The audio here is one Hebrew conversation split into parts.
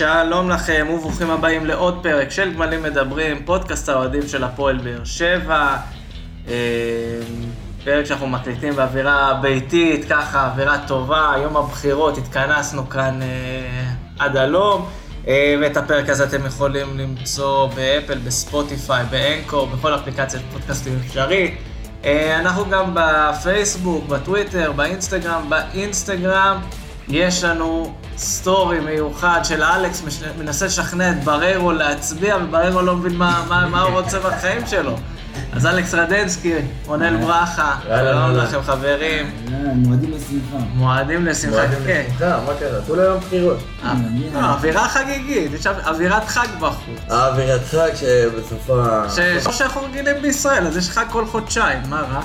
שלום לכם וברוכים הבאים לעוד פרק של גמלים מדברים, פודקאסט האוהדים של הפועל באר שבע. אה, פרק שאנחנו מקליטים באווירה ביתית, ככה אווירה טובה, יום הבחירות, התכנסנו כאן אה, עד הלום. אה, ואת הפרק הזה אתם יכולים למצוא באפל, בספוטיפיי, באנקור, בכל אפליקציית פודקאסטים אפשרית. אה, אנחנו גם בפייסבוק, בטוויטר, באינסטגרם. באינסטגרם יש לנו סטורי מיוחד של אלכס מנסה לשכנע את בררו להצביע, ובררו לא מבין מה, מה, מה הוא רוצה בחיים שלו. אז אלכס רדנסקי, רונל ברכה, שלום לכם חברים. מועדים לשמחה. מועדים לשמחה, כן. מה קרה? כולה יום בחירות. אה, לא, אווירה חגיגית, יש אווירת חג בחוץ. אווירת חג שבסופה... כמו שאנחנו רגילים בישראל, אז יש חג כל חודשיים, מה רע?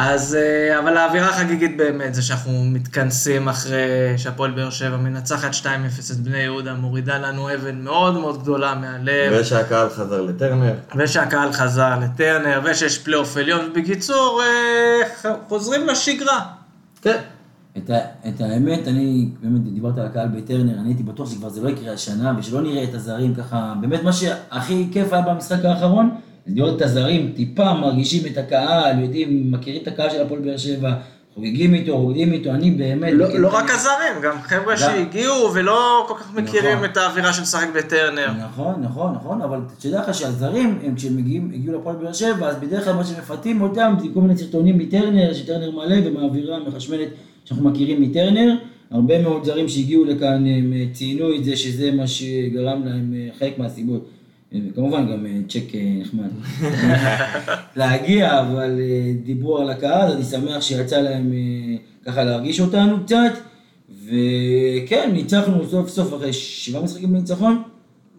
אז, אה, אבל האווירה החגיגית באמת זה שאנחנו מתכנסים אחרי שהפועל באר שבע מנצחת 2-0 את בני יהודה, מורידה לנו אבן מאוד מאוד גדולה מהלב. ושהקהל חזר לטרנר. ושהקהל חזר לטרנר, ושיש פלייאוף עליון, ובקיצור, אה, חוזרים לשגרה. כן. את, ה, את האמת, אני באמת דיברת על הקהל בטרנר, אני הייתי בטוח שכבר זה לא יקרה השנה, ושלא נראה את הזרים ככה, באמת מה שהכי כיף היה במשחק האחרון, את הזרים טיפה מרגישים את הקהל, יודעים, מכירים את הקהל של הפועל באר שבע, חוגגים איתו, רוקדים איתו, אני באמת... לא, לא רק הזרים, גם חבר'ה שהגיעו ולא כל כך מכירים נכון. את האווירה של לשחק בטרנר. נכון, נכון, נכון, אבל תדע לך שהזרים, הם כשהם הגיעו לפועל באר שבע, אז בדרך כלל מה שמפתים אותם זה כל מיני סרטונים מטרנר, שטרנר מלא ומהאווירה המחשמלת שאנחנו מכירים מטרנר. הרבה מאוד זרים שהגיעו לכאן, הם ציינו את זה שזה מה שגרם להם חלק מהסיבות. וכמובן גם אה, צ'ק אה, נחמד. להגיע, אבל אה, דיברו על הקהל, אני שמח שיצא להם ככה להרגיש אותנו קצת. וכן, ניצחנו סוף סוף אחרי שבעה משחקים בניצחון.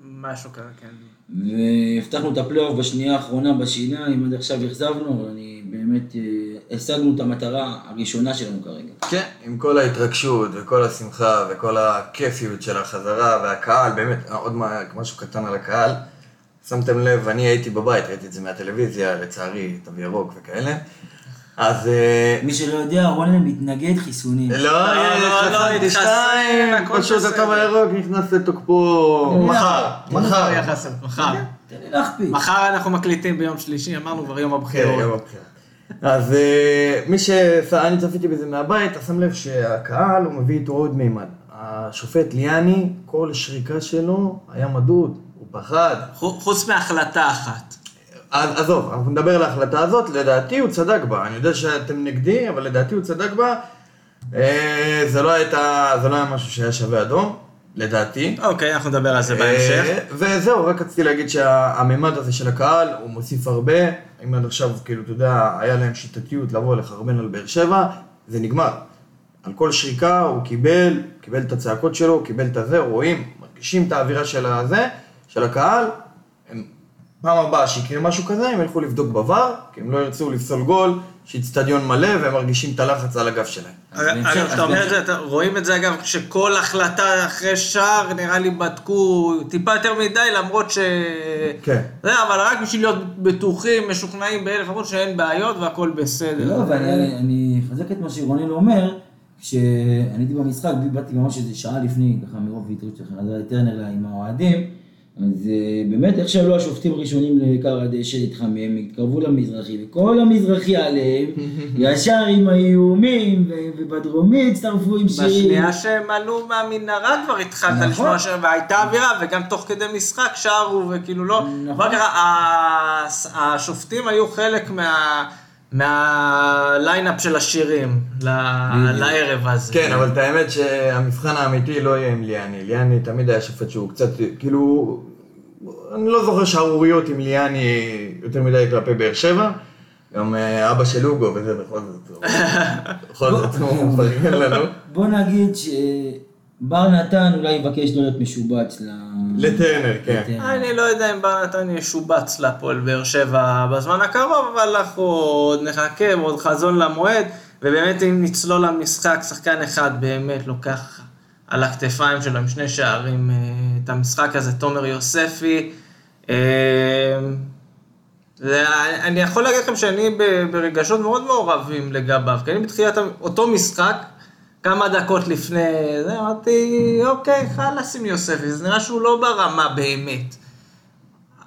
משהו כזה, כן. והבטחנו את הפלייאוף בשנייה האחרונה בשיניים, עד עכשיו אכזבנו, אבל אני באמת, השגנו את המטרה הראשונה שלנו כרגע. כן, עם כל ההתרגשות וכל השמחה וכל הכיפיות של החזרה והקהל, באמת, עוד משהו קטן על הקהל. שמתם לב, אני הייתי בבית, ראיתי את זה מהטלוויזיה, לצערי, תו ירוק וכאלה. אז... אה, מי שלא יודע, רונן מתנגד חיסונים. לא, לא, לא, התחסן, פשוט התו הירוק נכנס לתוקפו מחר. מחר. מחר. מחר אנחנו מקליטים ביום שלישי, אמרנו כבר יום הבחירות. כן, יום הבחירות. אז אה, מי ש... אני צפיתי בזה מהבית, אתה שם לב שהקהל, הוא מביא איתו עוד מימד. השופט ליאני, כל שריקה שלו היה מדוד. פחד. חוץ מהחלטה אחת. אז עזוב, אנחנו נדבר על ההחלטה הזאת, לדעתי הוא צדק בה. אני יודע שאתם נגדי, אבל לדעתי הוא צדק בה. אה, זה לא הייתה, זה לא היה משהו שהיה שווה אדום, לדעתי. אוקיי, אנחנו נדבר על זה בהמשך. אה, וזהו, רק רציתי להגיד שהממד הזה של הקהל, הוא מוסיף הרבה. אם עד עכשיו, כאילו, אתה יודע, היה להם שיטתיות לבוא לחרבן על באר שבע, זה נגמר. על כל שריקה הוא קיבל, קיבל את הצעקות שלו, קיבל את הזה, רואים, מרגישים את האווירה של הזה. של הקהל, הם פעם הבאה שיקרה משהו כזה, הם ילכו לבדוק בVAR, כי הם לא ירצו לפסול גול, שאיצטדיון מלא והם מרגישים את הלחץ על הגב שלהם. אגב, אתה אומר את זה, רואים את זה אגב, שכל החלטה אחרי שער, נראה לי בדקו טיפה יותר מדי, למרות ש... כן. זה, אבל רק בשביל להיות בטוחים, משוכנעים באלף, אמרו שאין בעיות והכל בסדר. לא, ואני אחזק את מה שרונן אומר. כשאני הייתי במשחק, באתי ממש איזה שעה לפני, ככה מרוב ויתרות של טרנר עם האוהדים, אז אה, באמת איך שעלו השופטים הראשונים לכר הדשא להתחמם, התקרבו למזרחי, וכל המזרחי עליהם, ישר עם האיומים, ובדרומי הצטרפו עם שירים. בשנייה שהם עלו מהמנהרה כבר התחלת נכון. לשמוע שם, והייתה אווירה, וגם תוך כדי משחק שרו, וכאילו לא, נכון. מה קרה, השופטים היו חלק מה... מהליינאפ של השירים לערב הזה. כן, אבל את האמת שהמבחן האמיתי לא יהיה עם ליאני. ליאני תמיד היה שופט שהוא קצת, כאילו, אני לא זוכר שערוריות עם ליאני יותר מדי כלפי באר שבע. גם אה, אבא של אוגו וזה בכל זאת, בכל זאת הוא מפרגן לנו. בוא נגיד שבר נתן אולי יבקש לא להיות משובץ ל... לטרנר, כן. אני לא יודע אם בר נתן ישובץ להפועל באר שבע בזמן הקרוב, אבל אנחנו עוד נחכה, עוד חזון למועד, ובאמת אם נצלול למשחק, שחקן אחד באמת לוקח על הכתפיים שלו עם שני שערים אה, את המשחק הזה, תומר יוספי. אה, אני יכול להגיד לכם שאני ברגשות מאוד מעורבים לגביו, כי אני בתחילת אותו משחק, כמה דקות לפני זה, אמרתי, אוקיי, חלאס עם יוספי, זה נראה שהוא לא ברמה באמת.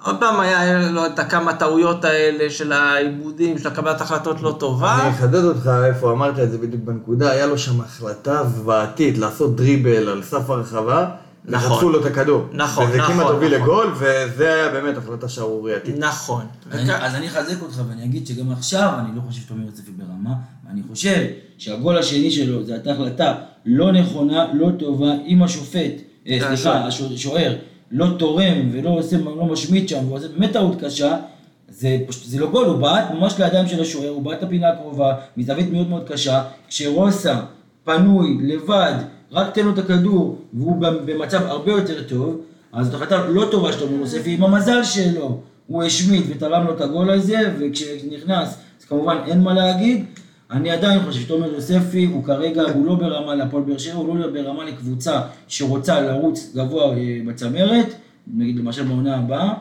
עוד פעם היה לו את הכמה טעויות האלה של העיבודים, של הקבלת החלטות לא טובה. אני אחדד אותך איפה אמרת את זה בדיוק בנקודה, היה לו שם החלטה זוועתית לעשות דריבל על סף הרחבה, נכון. וחטפו לו את הכדור. נכון, וזה נכון, כמעט הוביל נכון. לגול, וזה היה באמת החלטה שערורייתית. נכון. אני- אז אני אחזק אותך ואני אגיד שגם עכשיו אני לא חושב שתומר יוספי ברמה, ואני חושב שהגול השני שלו זו הייתה החלטה לא נכונה, לא טובה, אם השופט, אה. סליחה, השוער- השוער לא תורם ולא עושה, לא משמיט שם, ועושה באמת טעות קשה, זה פשוט, זה לא גול, הוא בעט ממש לידיים של השוער, הוא בעט את הפינה הקרובה, מזווית מאוד מאוד קשה, כשרוסה פנוי, לבד, רק תן לו את הכדור, והוא במצב הרבה יותר טוב, אז זו החלטה לא טובה של תומר יוספי, עם המזל שלו, הוא השמיט ותרם לו את הגול הזה, וכשנכנס, אז כמובן אין מה להגיד. אני עדיין חושב שתומר יוספי הוא כרגע, הוא לא ברמה להפועל באר שבע, הוא לא ברמה לקבוצה שרוצה לרוץ גבוה אה, בצמרת, נגיד למשל בעונה הבאה.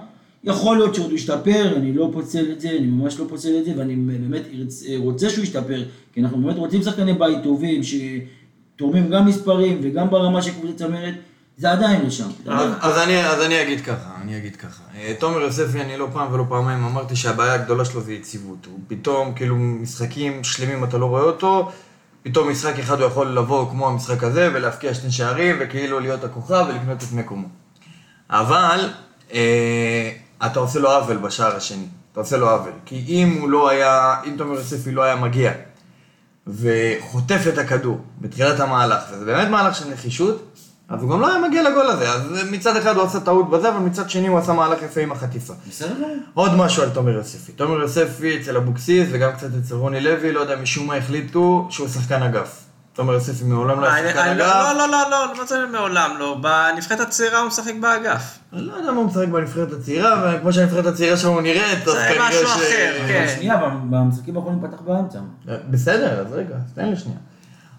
יכול להיות שעוד הוא ישתפר, אני לא פוצל את זה, אני ממש לא פוצל את זה, ואני באמת אה, רוצה שהוא ישתפר, כי אנחנו באמת רוצים שחקני בית טובים, שתורמים גם מספרים וגם ברמה של קבוצת צמרת, זה עדיין לא שם. אז, אני, אז אני אגיד ככה, אני אגיד ככה. אה, תומר יוספי, אני לא פעם ולא פעמיים אמרתי שהבעיה הגדולה שלו זה יציבות. הוא פתאום, כאילו, משחקים שלמים אתה לא רואה אותו, פתאום משחק אחד הוא יכול לבוא כמו המשחק הזה ולהבקיע שני שערים וכאילו להיות הכוכב ולקנות את מקומו. אבל אה, אתה עושה לו עוול בשער השני, אתה עושה לו עוול. כי אם הוא לא היה, אם תומר יוספי לא היה מגיע וחוטף את הכדור בתחילת המהלך, וזה באמת מהלך של נחישות, אז הוא גם לא היה מגיע לגול הזה. אז מצד אחד הוא עשה טעות בזה, אבל מצד שני הוא עשה מהלך יפה עם החטיפה. בסדר. עוד משהו על תומר יוספי. תומר יוספי אצל אבוקסיס וגם קצת אצל רוני לוי, לא יודע, משום מה החליטו שהוא שחקן אגף. תומר יוספי מעולם לא היה שחקן אגף. לא, לא, לא, לא, לא זה מעולם לא. בנבחרת הצעירה הוא משחק באגף. אני לא יודע מה הוא משחק בנבחרת הצעירה, וכמו שהנבחרת הצעירה שלנו נראית, אז זה משהו. אחר, כן. שנייה, במשחקים האחרונים פתח באמצע. בסדר, אז רגע, תן לי שנייה.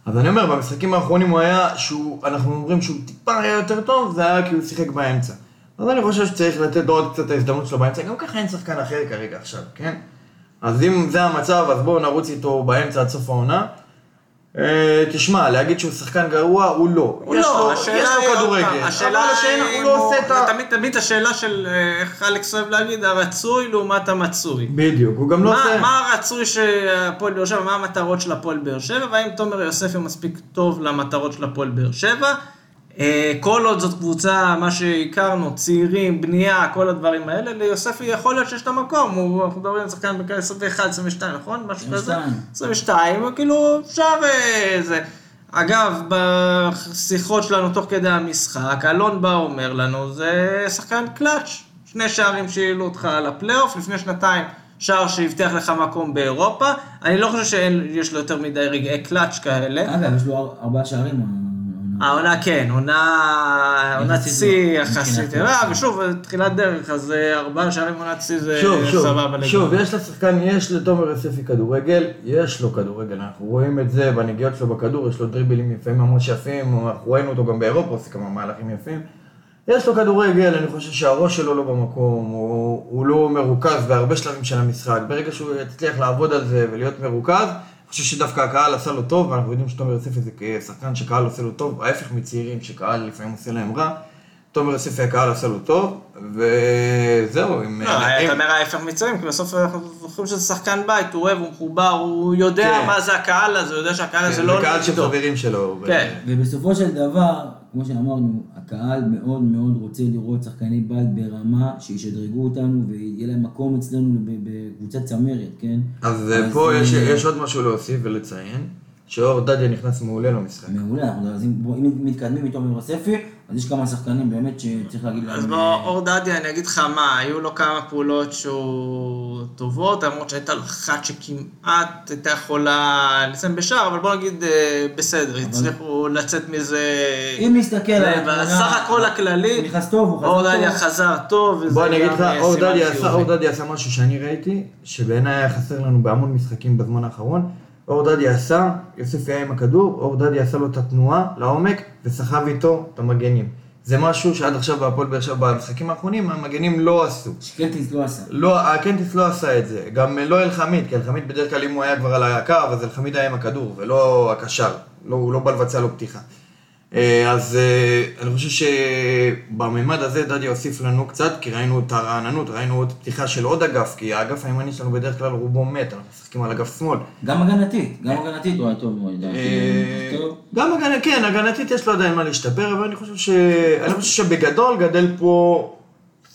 אז אני אומר, במשחקים האחרונים הוא היה, שהוא, אנחנו אומרים שהוא טיפה היה יותר טוב, זה היה כי הוא שיחק באמצע. אז אני חושב שצריך לתת עוד קצת ההזדמנות שלו באמצע, גם ככה אין שחקן אחר כרגע עכשיו, כן? אז אם זה המצב, אז בואו נרוץ איתו באמצע עד סוף העונה. אה, תשמע, להגיד שהוא שחקן גרוע, הוא לא. הוא לא, יש לו כדורגל. השאלה היא הוא לא עושה את ה... תמיד תמיד השאלה של אה, איך אלכס אוהב להגיד, הרצוי לעומת המצוי. בדיוק, הוא גם לא מה- עושה... מה הרצוי שהפועל באר שבע, מה המטרות של הפועל באר שבע, והאם תומר יוספי מספיק טוב למטרות של הפועל באר שבע. אה, כל עוד זאת קבוצה, מה שהכרנו, צעירים, בנייה, כל הדברים האלה, ליוספי יכול להיות שיש את המקום, הוא, אנחנו מדברים על שחקן בגיל 21, 22, נכון? משהו כזה? 22. 22, כאילו אפשר אה, זה. אגב, בשיחות שלנו תוך כדי המשחק, אלון בא אומר לנו, זה שחקן קלאץ', שני שערים שהעלו אותך על הפלייאוף, לפני שנתיים שער שהבטיח לך מקום באירופה, אני לא חושב שיש לו יותר מדי רגעי קלאץ' כאלה. אגב, יש לו אר- ארבעה שערים. העונה. כן, עונה עונת יחסית שיא לא, יחסית, אה. ושוב, תחילת דרך, אז אה, ארבעה שערים עונת שיא זה שוב, שוב, סבבה לגמרי. שוב, יש לשחקן, יש לתומר יוספי כדורגל, יש לו כדורגל, אנחנו רואים את זה בנגיעות שלו בכדור, יש לו דריבלים יפים ממש יפים, אנחנו ראינו אותו גם באירופה, עושה כמה מהלכים יפים. יש לו כדורגל, אני חושב שהראש שלו לא במקום, הוא, הוא לא מרוכז בהרבה שלבים של המשחק. ברגע שהוא יצליח לעבוד על זה ולהיות מרוכז, חושב שדווקא הקהל עשה לו טוב, ואנחנו יודעים שתומר יוספי זה שחקן שקהל עושה לו טוב, ההפך מצעירים שקהל לפעמים עושה להם רע. תומר יוספי הקהל עשה לו טוב, וזהו, אם... לא, אתה אומר ההפך מצוין, כי בסוף אנחנו זוכרים שזה שחקן בית, הוא אוהב, הוא מחובר, הוא יודע כן. מה זה הקהל הזה, הוא יודע שהקהל הזה כן, לא זה קהל של. חברים שלו. כן. ובסופו של דבר, כמו שאמרנו, הקהל מאוד מאוד רוצה לראות שחקני בית ברמה שישדרגו אותנו ויהיה להם מקום אצלנו בקבוצת צמרת, כן? אז אה, פה אה, יש, יש עוד משהו להוסיף ולציין, שאור דדיה נכנס מעולה למשחק. מעולה, אז אם אם מתקדמים איתו מרספי, אז יש כמה שחקנים באמת שצריך להגיד להם... אז בוא, אור דדיה, אני אגיד לך מה, היו לו כמה פעולות שהוא טובות, למרות שהייתה לו אחת שכמעט הייתה יכולה לסיים בשער, אבל בוא נגיד אה, בסדר, הצליחו לצאת מזה... אם נסתכל על זה התמונה... בסך הכל הכללי, הוא נכנס טוב, הוא חזר אור. דדיה חזר טוב, וזה בוא אני אגיד לך, אה. אור דדיה עשה משהו שאני ראיתי, שבעיניי היה חסר לנו בהמון משחקים בזמן האחרון. אור דדיה עשה, יוסף היה עם הכדור, אור דדיה עשה לו את התנועה לעומק, וסחב איתו את המגנים. זה משהו שעד עכשיו בהפועל באר שבע, במשחקים האחרונים, המגנים לא עשו. שקלטיס לא עשה. לא, הקנטיס לא עשה את זה. גם לא אלחמיד, כי אלחמיד בדרך כלל אם הוא היה כבר על הקו, אז אלחמיד היה עם הכדור, ולא הקשר. לא, הוא לא בא לבצע לו פתיחה. אה, אז אה, אני חושב שבממד הזה דדיה הוסיף לנו קצת, כי ראינו את הרעננות, ראינו עוד פתיחה של עוד אגף, כי האגף הימני שלנו בדרך כלל רובו מת, אנחנו משחקים על אגף שמאל. גם הגנתית, גם הגנתית הוא היה טוב מאוד. אה. גם הגנתית, כן, הגנתית יש לו עדיין מה להשתפר, אבל אני חושב, ש... אני חושב שבגדול גדל פה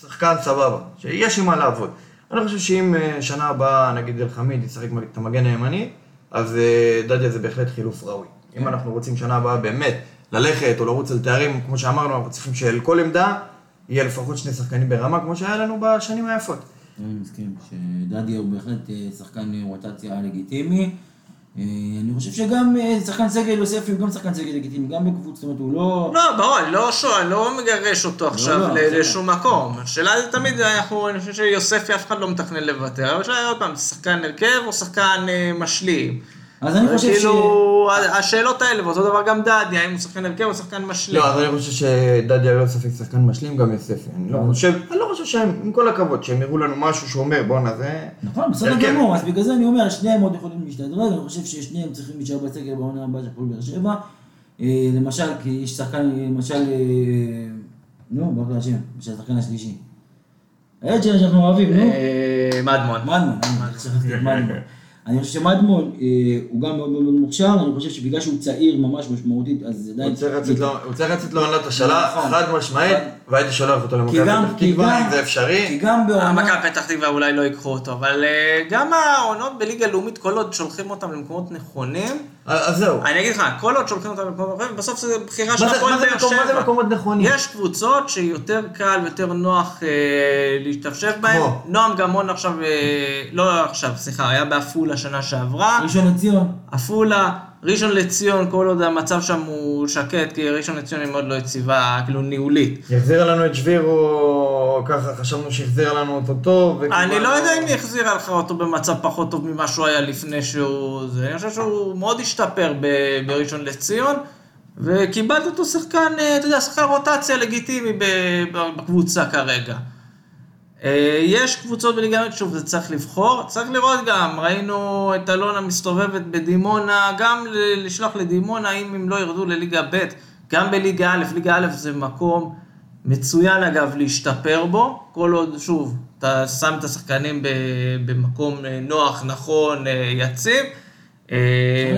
שחקן סבבה, שיש עם מה לעבוד. אני חושב שאם שנה הבאה, נגיד אלחמיד ישחק את המגן הימני, אז דדיה זה בהחלט חילוף ראוי. אם אנחנו רוצים שנה הבאה באמת ללכת או לרוץ על תארים, כמו שאמרנו, אנחנו צריכים שעל כל עמדה יהיה לפחות שני שחקנים ברמה, כמו שהיה לנו בשנים היפות. אני מסכים שדדיה הוא בהחלט אה, שחקן רוטציה לגיטימי. אה, אני חושב שגם אה, שחקן סגל יוספי הוא גם שחקן סגל לגיטימי, גם בקבוצה, זאת אומרת הוא לא... לא, ברור, אני לא, שואל, אני לא מגרש אותו עכשיו לא, בסדר. לשום מקום. השאלה זה תמיד, אנחנו, אני חושב שיוספי אף אחד לא מתכנן לוותר, אבל השאלה היא עוד פעם, שחקן הרכב או שחקן משלים? אז אני חושב ש... כאילו, ה- השאלות האלה, ואותו דבר גם דדיה, האם הוא שחקן הרכב או שחקן משלים. לא, אז אני חושב שדדיה לא ספק שחקן משלים, גם יוספי. אני לא חושב, אני לא חושב שהם, עם כל הכבוד, שהם יראו לנו משהו שאומר, בואנה זה... נכון, בסדר הרכב. גמור, אז בגלל זה אני אומר, שניהם עוד יכולים להשתדרג, אני חושב ששניהם צריכים להישאר בסגל בעונה הבאה של הפועל באר שבע. אה, למשל, כי יש שחקן, למשל, אה, נו, ברוך השם, של השחקן השלישי. הילד שאנחנו אוהבים, נו. אה, מדמון. מדמון, מדמון. אני חושב שמדמון אה, הוא גם מאוד מאוד מאוד מוכשר, אני חושב שבגלל שהוא צעיר ממש משמעותית, אז עדיין... הוא צריך לצאת לו- עונת השאלה, נכון. חד משמעית, והייתי שולח אותו למכבי גם- פתח כי תקווה, גם- אם זה כי אפשרי. גם בעונה... מכבי פתח תקווה אולי לא ייקחו אותו, אבל אה, גם העונות בליגה לאומית, כל עוד שולחים אותם למקומות נכונים, אז זהו. אני אגיד לך, כל עוד שולחים אותם למקומות נכונים, בסוף זה בחירה של הפועל באר מקום- מה זה שבע. מקומות נכונים? יש קבוצות שיותר קל ויותר נוח אה, להשתפשף בהן. נועם גמון עכשיו, אה, לא עכשיו, סליחה, היה בעפולה שנה שעברה. ראשון לציון. עפולה, ראשון לציון, כל עוד המצב שם הוא שקט, כי ראשון לציון היא מאוד לא יציבה, כאילו ניהולית. יחזיר לנו את שבירו, ככה חשבנו שהחזיר לנו אותו טוב. אני לא יודע אם היא החזירה לך אותו במצב פחות טוב ממה שהוא היה לפני שהוא... זה. אני חושב שהוא מאוד השתפר ב- בראשון לציון, וקיבלת אותו שחקן, אה, אתה יודע, שחקן רוטציה לגיטימי בקבוצה כרגע. אה, יש קבוצות בליגה שוב, זה צריך לבחור. צריך לראות גם, ראינו את אלונה מסתובבת בדימונה, גם לשלוח לדימונה, אם הם לא ירדו לליגה ב', גם בליגה א', ליגה א' זה מקום מצוין אגב להשתפר בו, כל עוד, שוב, אתה שם את השחקנים במקום אה, נוח, נכון, אה, יציב.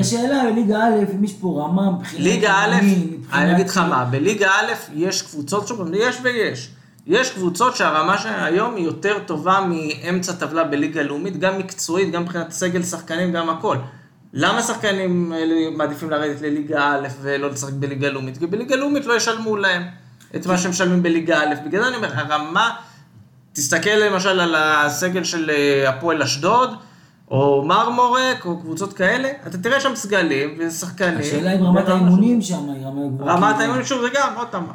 השאלה בליגה א', אם יש פה רמה מבחינת... ליגה א', אני אגיד לך מה, בליגה א' יש קבוצות, שוב, יש ויש. יש קבוצות שהרמה שלהן היום היא יותר טובה מאמצע טבלה בליגה לאומית, גם מקצועית, גם מבחינת סגל שחקנים, גם הכל. למה שחקנים האלה מעדיפים לרדת לליגה א' ולא לשחק בליגה לאומית? כי בליגה לאומית לא ישלמו להם את מה שהם משלמים בליגה א'. בגלל זה אני אומר, הרמה, תסתכל למשל על הסגל של אה, הפועל אשדוד, או מרמורק, או קבוצות כאלה, אתה תראה שם סגלים ושחקנים. השאלה אם רמת האימונים שם היא רמה גבוהה. רמת. האימון, שוב, זה גם, עוד פעם,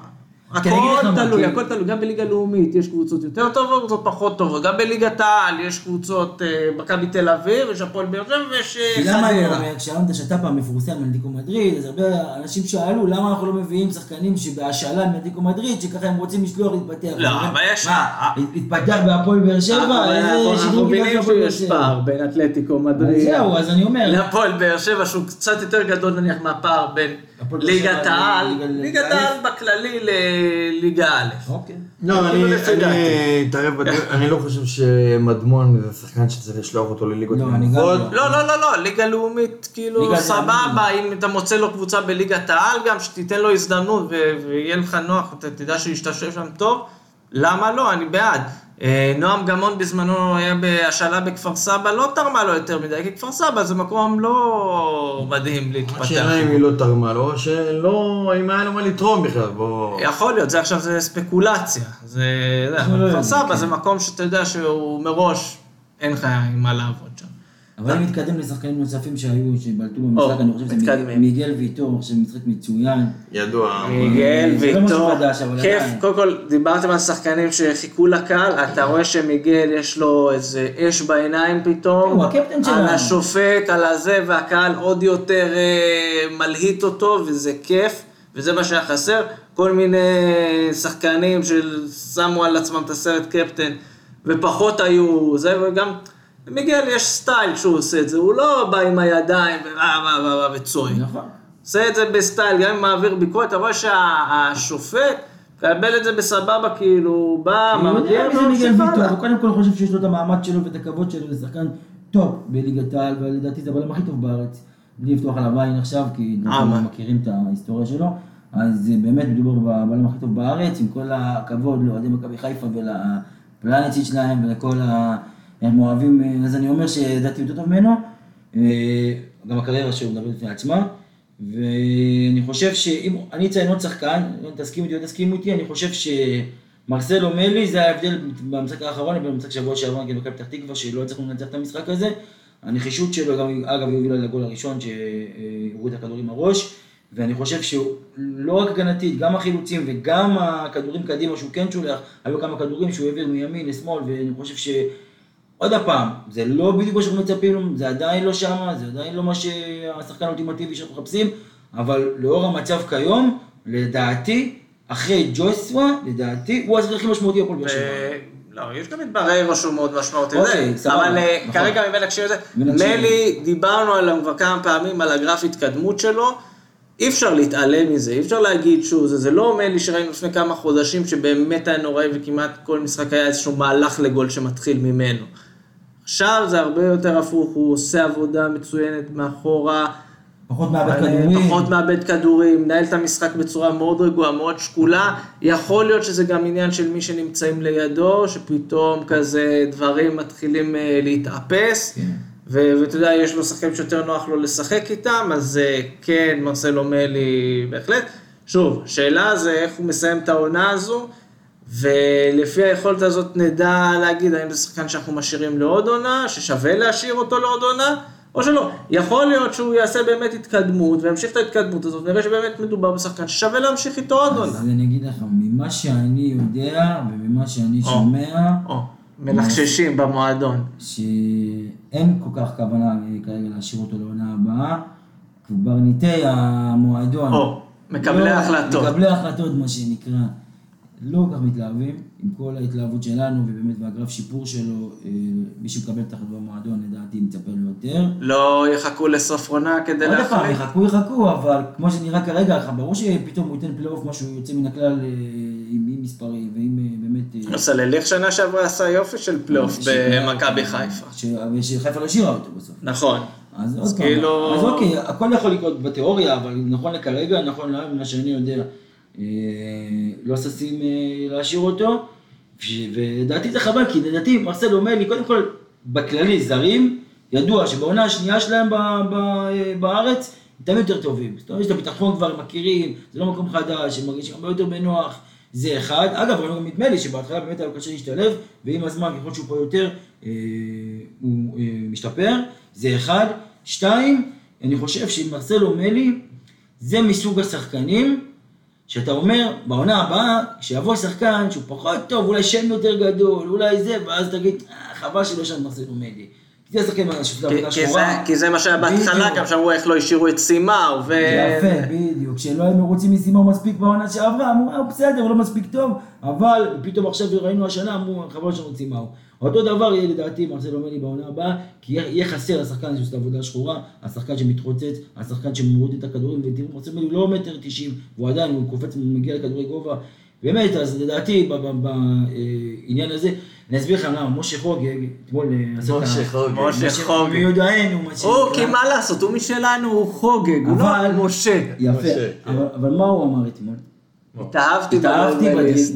הכל תלוי, הכל תלוי, גם בליגה לאומית יש קבוצות יותר טובות, קבוצות פחות טובות, גם בליגת העל יש קבוצות, אה, מכבי תל אביב, יש הפועל באר שבע ויש אה, כי למה אני חדרה. אומר, כשאמרת השת"פ המפורסם מאנטיקו מדריד, אז הרבה אנשים שאלו למה אנחנו לא מביאים שחקנים שבהשאלה מאנטיקו מדריד, שככה הם רוצים לשלוח להתפתח. לא, אבל יש- מה, להתפתח בהפועל באר שבע? אנחנו מבינים שיש? פער בין אתלטיקו מדריד זהו, אז אני אומר, להפועל באר שבע, שהוא קצת יותר גדול נניח מהפער בין ליגת העל, ליגת העל בכללי לליגה א'. אוקיי. לא, כאילו אני אתערב לא חושב שמדמון זה שחקן שצריך לשלוח אותו לליגות לא, נמוכות. לא. לא, לא, לא, לא, ליגה לאומית, כאילו, סבבה. אם אתה מוצא לו קבוצה בליגת העל, גם שתיתן לו הזדמנות ויהיה לך נוח, אתה תדע שישתשב שם טוב, למה לא? אני בעד. אה, נועם גמון בזמנו היה בהשאלה בכפר סבא, לא תרמה לו יותר מדי, כי כפר סבא זה מקום לא מדהים להתפתח. השאלה אם היא לא תרמה לו, או שלא, אם היה לו מה לתרום בכלל, בוא... יכול להיות, זה עכשיו זה ספקולציה. זה, לא כפר סבא כן. זה מקום שאתה יודע שהוא מראש, אין לך עם מה לעבוד שם. אבל אם נתקדם לשחקנים נוספים שהיו, שבלטו במשחק, אני חושב שזה. מיגל ויטור, חושב משחק מצוין. ידוע. מיגל זה לא ויטור, כיף. קודם כל דיברתם על שחקנים שחיכו לקהל, אתה רואה שמיגל יש לו איזה אש בעיניים פתאום, הוא הקפטן על שלנו. השופט, על הזה, והקהל עוד יותר אה, מלהיט אותו, וזה כיף, וזה מה שהיה חסר. כל מיני שחקנים ששמו על עצמם את הסרט קפטן, ופחות היו, זה, וגם מיגל יש סטייל כשהוא עושה את זה, הוא לא בא עם הידיים וצועק. נכון. עושה את זה בסטייל, גם אם מעביר ביקורת, אתה רואה שהשופט מקבל את זה בסבבה, כאילו, הוא בא, הוא מרגיע מיגל ויטור, הלאה. הוא קודם כל חושב שיש לו את המעמד שלו ואת הכבוד שלו, זה שחקן טוב בליגת העל, ולדעתי זה הבלם הכי טוב בארץ, בלי לפתוח עליו עין עכשיו, כי אה, אנחנו? מכירים את ההיסטוריה שלו, אז אה, באמת מדובר בבלם הכי טוב בארץ, עם כל הכבוד לאוהדי מכבי חיפה ולפלנצ'יט שלהם ולכל ה... הם אוהבים, אה, אז אני אומר שלדעתי יותר טוב ממנו, אה, גם הקריירה שלו מדברת בפני עצמה, ואני חושב שאם אני אציין עוד שחקן, אם תסכימו איתי או תסכימו איתי, אני חושב שמרסלו מלי זה ההבדל במשחק האחרון לבין המשחק שבוע שעבר נגד מכבי פתח תקווה, שלא הצלחנו לנצח את המשחק הזה. הנחישות שלו, גם, אגב, היא הובילה לגול הראשון שהראו את הכדור עם הראש, ואני חושב שהוא לא רק הגנתית, גם החילוצים וגם הכדורים קדימה שהוא כן שולח, היו כמה כדורים שהוא העביר מימין לשמאל, ואני חושב ש... עוד פעם, זה לא בדיוק מה שאנחנו מצפים זה עדיין לא שמה, זה עדיין לא מה שהשחקן האולטימטיבי שאנחנו מחפשים, אבל לאור המצב כיום, לדעתי, אחרי ג'ויסווה, לדעתי, הוא השחקן הכי משמעותי בפועל באר שבע. ו- לא, יש גם את בריירו שהוא מאוד משמעותי, אוקיי, סבבה, אבל אה, נכון. כרגע מבין להקשיב לזה. מלי, דיברנו עליו כבר כמה פעמים, על הגרף התקדמות שלו, אי אפשר להתעלם מזה, אי אפשר להגיד שהוא זה, זה לא מלי שראינו לפני כמה חודשים שבאמת היה נוראי וכמעט כל משחק היה איזשהו מהלך לגול שמתחיל ממנו. עכשיו זה הרבה יותר הפוך, הוא עושה עבודה מצוינת מאחורה, פחות מאבד אה, כדורים. פחות מאבד כדורים, מנהל את המשחק בצורה מאוד רגועה, מאוד שקולה. יכול להיות שזה גם עניין של מי שנמצאים לידו, שפתאום כזה דברים מתחילים אה, להתאפס. כן. ואתה יודע, יש לו שחקנים שיותר נוח לו לשחק איתם, אז אה, כן, מרסלו מלי בהחלט. שוב, שאלה זה איך הוא מסיים את העונה הזו, ולפי היכולת הזאת נדע להגיד האם זה שחקן שאנחנו משאירים לעוד עונה, ששווה להשאיר אותו לעוד עונה, או שלא. יכול להיות שהוא יעשה באמת התקדמות, וימשיך את ההתקדמות הזאת, ונראה שבאמת מדובר בשחקן ששווה להמשיך איתו עוד עונה. אז אני אגיד לך, ממה שאני יודע וממה שאני או. שומע, או, מלחששים במועדון. שאין כל כך כוונה כרגע להשאיר אותו לעונה הבאה. קברניטי המועדון, או, מקבלי לא- ההחלטות. מקבלי ההחלטות, מה שנקרא, לא כל כך מתלהבים, עם כל ההתלהבות שלנו, ובאמת והגרף שיפור שלו, אה, מי שמקבל את ההחלטות במועדון, לדעתי מצפה לו יותר. לא יחכו לסוף עונה כדי עוד פעם, להחליט. יחכו יחכו, אבל כמו שנראה כרגע, ברור שפתאום הוא ייתן פלייאוף משהו יוצא מן הכלל אה, עם מספרים ועם אה, באמת... אה, סלליך שנה שעברה עשה יופי של פלייאוף במכבי חיפה. ושחיפה לא השאירה אותו בסוף. נכון. אז עוד פעם, כאילו- אז אוקיי, הכל יכול לקרות בתיאוריה, אבל נכון לכרגע, נכון להיום, ממה שאני יודע, לא ששים אה, להשאיר אותו, ולדעתי זה חבל, כי לדעתי מרסל אומר לי, קודם כל, בכללי, זרים, ידוע שבעונה השנייה שלהם ב- בארץ, הם תמיד יותר טובים. זאת אומרת, יש את הביטחון כבר, הם מכירים, זה לא מקום חדש, הם מרגישים הרבה יותר בנוח, זה אחד. אגב, ראינו גם נדמה לי שבהתחלה באמת היה קשה להשתלב, ועם הזמן, ככל שהוא פה יותר, אה, הוא אה, משתפר, זה אחד. שתיים, אני חושב שמרסלו מלי, זה מסוג השחקנים, שאתה אומר, בעונה הבאה, כשיבוא שחקן שהוא פחות טוב, אולי שם יותר גדול, אולי זה, ואז תגיד, אה, חבל שלא מרסלו מלי. כי זה עבודה כי זה- שחורה. כי זה מה שהיה בהתחלה. גם שאמרו איך לא השאירו את סימאו, ו... יפה, בדיוק. כשלא היו מרוצים מסימאו מספיק בעונה שעברה, אמרו, אה, בסדר, הוא לא מספיק טוב, אבל פתאום עכשיו ראינו השנה, אמרו, חבל שלנו סימאו. אותו דבר יהיה לדעתי מרסל אומר לי בעונה הבאה, כי יהיה- חסר השחקן הזה שעושה עבודה שחורה, השחקן שמתרוצץ, השחקן שמוריד את הכדורים, ותראו, לי, הוא לא מטר תשעים, והוא עדיין, הוא קופץ, הוא מגיע לכדורי גובה. באמת, אז לדעתי, בעניין הזה, אני אסביר לך למה, משה חוגג, אתמול אה, עשה את ה... משה חוגג. משה חוגג. מיודענו, מה הוא, שנקרא. כי מה לעשות, הוא משלנו, הוא חוגג, הוא אבל- לא משה. יפה, משה, אבל, מה הוא אמר אתמול? התאהבתי התאהבתי בדריבליסט.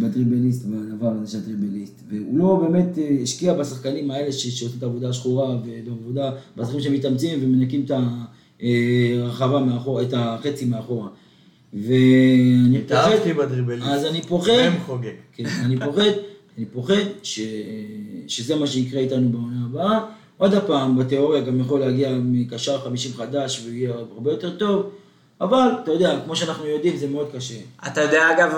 בדריבליסט, בדבר הזה של הדריבליסט. והוא לא באמת אה, השקיע בשחקנים האלה שעושים את העבודה השחורה, ובעבודה, בשחקנים שמתאמצים ומנקים את הרחבה מאחורה, את החצי מאחורה. ואני פוחד, התאהבתי בדריבליסט. אז אני פוחד, מ"ם חוגג. כן, אני פוחד, אני פוחד ש... שזה מה שיקרה איתנו בעונה הבאה. עוד פעם, בתיאוריה גם יכול להגיע מקשר 50 חדש ויהיה הרבה יותר טוב, אבל אתה יודע, כמו שאנחנו יודעים, זה מאוד קשה. אתה יודע אגב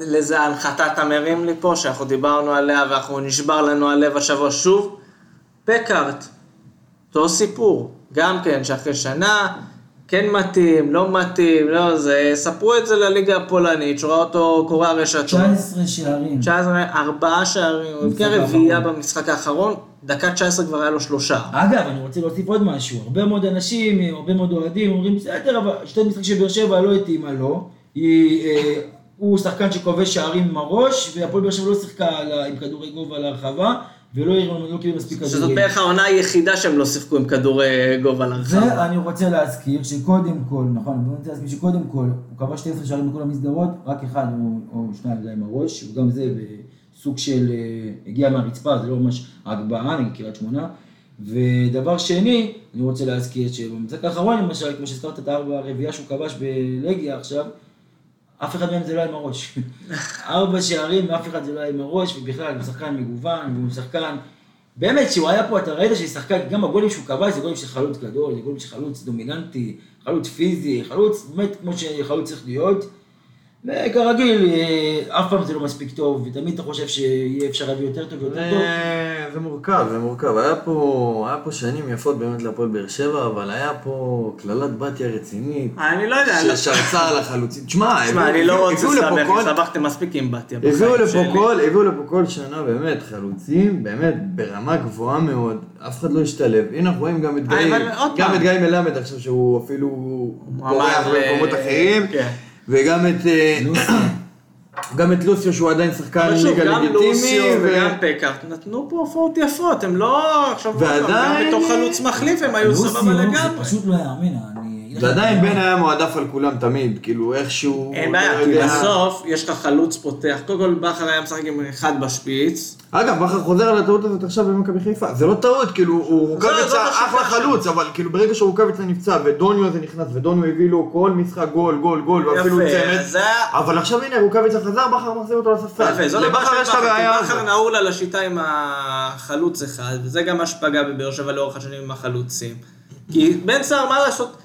לזה ההנחתה אתה מרים לי פה, שאנחנו דיברנו עליה ואנחנו נשבר לנו הלב השבוע שוב? פקארט, אותו סיפור, גם כן שאחרי שנה כן מתאים, לא מתאים, לא זה, ספרו את זה לליגה הפולנית, שראה אותו קורע רשתות. 19 שערים. 19, ארבעה שערים, הוא הבקיע במשחק רביעייה. במשחק האחרון, דקה 19 כבר היה לו שלושה. אגב, אני רוצה להוסיף עוד משהו. הרבה מאוד אנשים, הרבה מאוד אוהדים אומרים, בסדר, אבל שתי משחק של באר שבע לא התאימה לו. היא, אה, הוא שחקן שכובש שערים עם הראש, והפועל באר שבע לא שיחקה עם כדורי גובה להרחבה, ולא לא קיבל מספיק שזאת כדורים. בערך העונה היחידה שהם לא שיחקו עם כדורי גובה להרחבה. ואני רוצה להזכיר שקודם כל, נכון, אני רוצה להזכיר שקודם כל, הוא כבש 12 שערים בכל המסגרות, רק אחד או, או שניים זה עם הראש, וגם זה בסוג של, אה, הגיע מהרצפה, זה לא ממש הגבהה, נגיד קריית שמונה. ודבר שני, אני רוצה להזכיר שבמשחק האחרון למשל, כמו שהזכרת את הארבע הרביעייה שהוא כבש בלגיה עכשיו, אף אחד מהם זה לא היה עם הראש. ארבע שערים ואף אחד זה לא היה עם הראש, ובכלל הוא שחקן מגוון, והוא שחקן... באמת, שהוא היה פה, אתה ראית ששחקן, גם הגולים שהוא כבש זה גולים של חלוץ גדול, זה גולים של חלוץ דומיננטי, חלוץ פיזי, חלוץ באמת כמו שחלוץ צריך להיות. וכרגיל, אה, אף פעם זה לא מספיק טוב, ותמיד אתה חושב שיהיה אפשר להביא יותר טוב ויותר טוב. זה- מורכב, זה מורכב. היה פה, היה פה שנים יפות באמת להפועל באר שבע, אבל היה פה קללת בתיה רצינית, אני לא יודע, ששרצה על החלוצים. תשמע, תשמע, אני לא רוצה לסבך, סבכתם מספיק עם בתיה הביאו בחיים לפה שלי. כל, הביאו לפה כל שנה באמת חלוצים, באמת ברמה גבוהה מאוד, אף אחד לא השתלב. הנה אנחנו רואים גם את אה, גיא, גם. את גיא מלמד עכשיו שהוא אפילו אמר בורח במקומות אחרים, כן. וגם את... אה. גם את לוסיו שהוא עדיין שחקן ליגה גם לגיטימי, לוסיו ו- וגם פקארט נתנו פה הופעות יפות, הם לא עכשיו, ועדיין- גם בתור חלוץ מחליף הם היו סבבה זה לגמרי. פשוט לא יאמן, אני... ועדיין בן היה מועדף על כולם תמיד, כאילו איכשהו... אין לא בעיה, כי יודע. בסוף יש לך חלוץ פותח, קודם כל בכר היה משחק עם אחד בשפיץ, אגב, בכר חוזר על הטעות הזאת עכשיו במכבי חיפה. זה לא טעות, כאילו, הוא רוקאביצה השיטה אחלה. חלוץ, אבל כאילו ברגע שרוקאביצה נפצע ודוניו זה נכנס, ודוניו הביא לו כל משחק גול, גול, גול, ואפילו צמד. אבל עכשיו הנה, רוקאביצה חזר, בכר מחזיר אותו לספסל. לא לבכר יש את הבעיה כי בכר הזאת. נעול על השיטה עם החלוץ אחד, וזה גם מה שפגע בבאר שבע לאורך השנים עם החלוצים. כי בן סער, מה לעשות?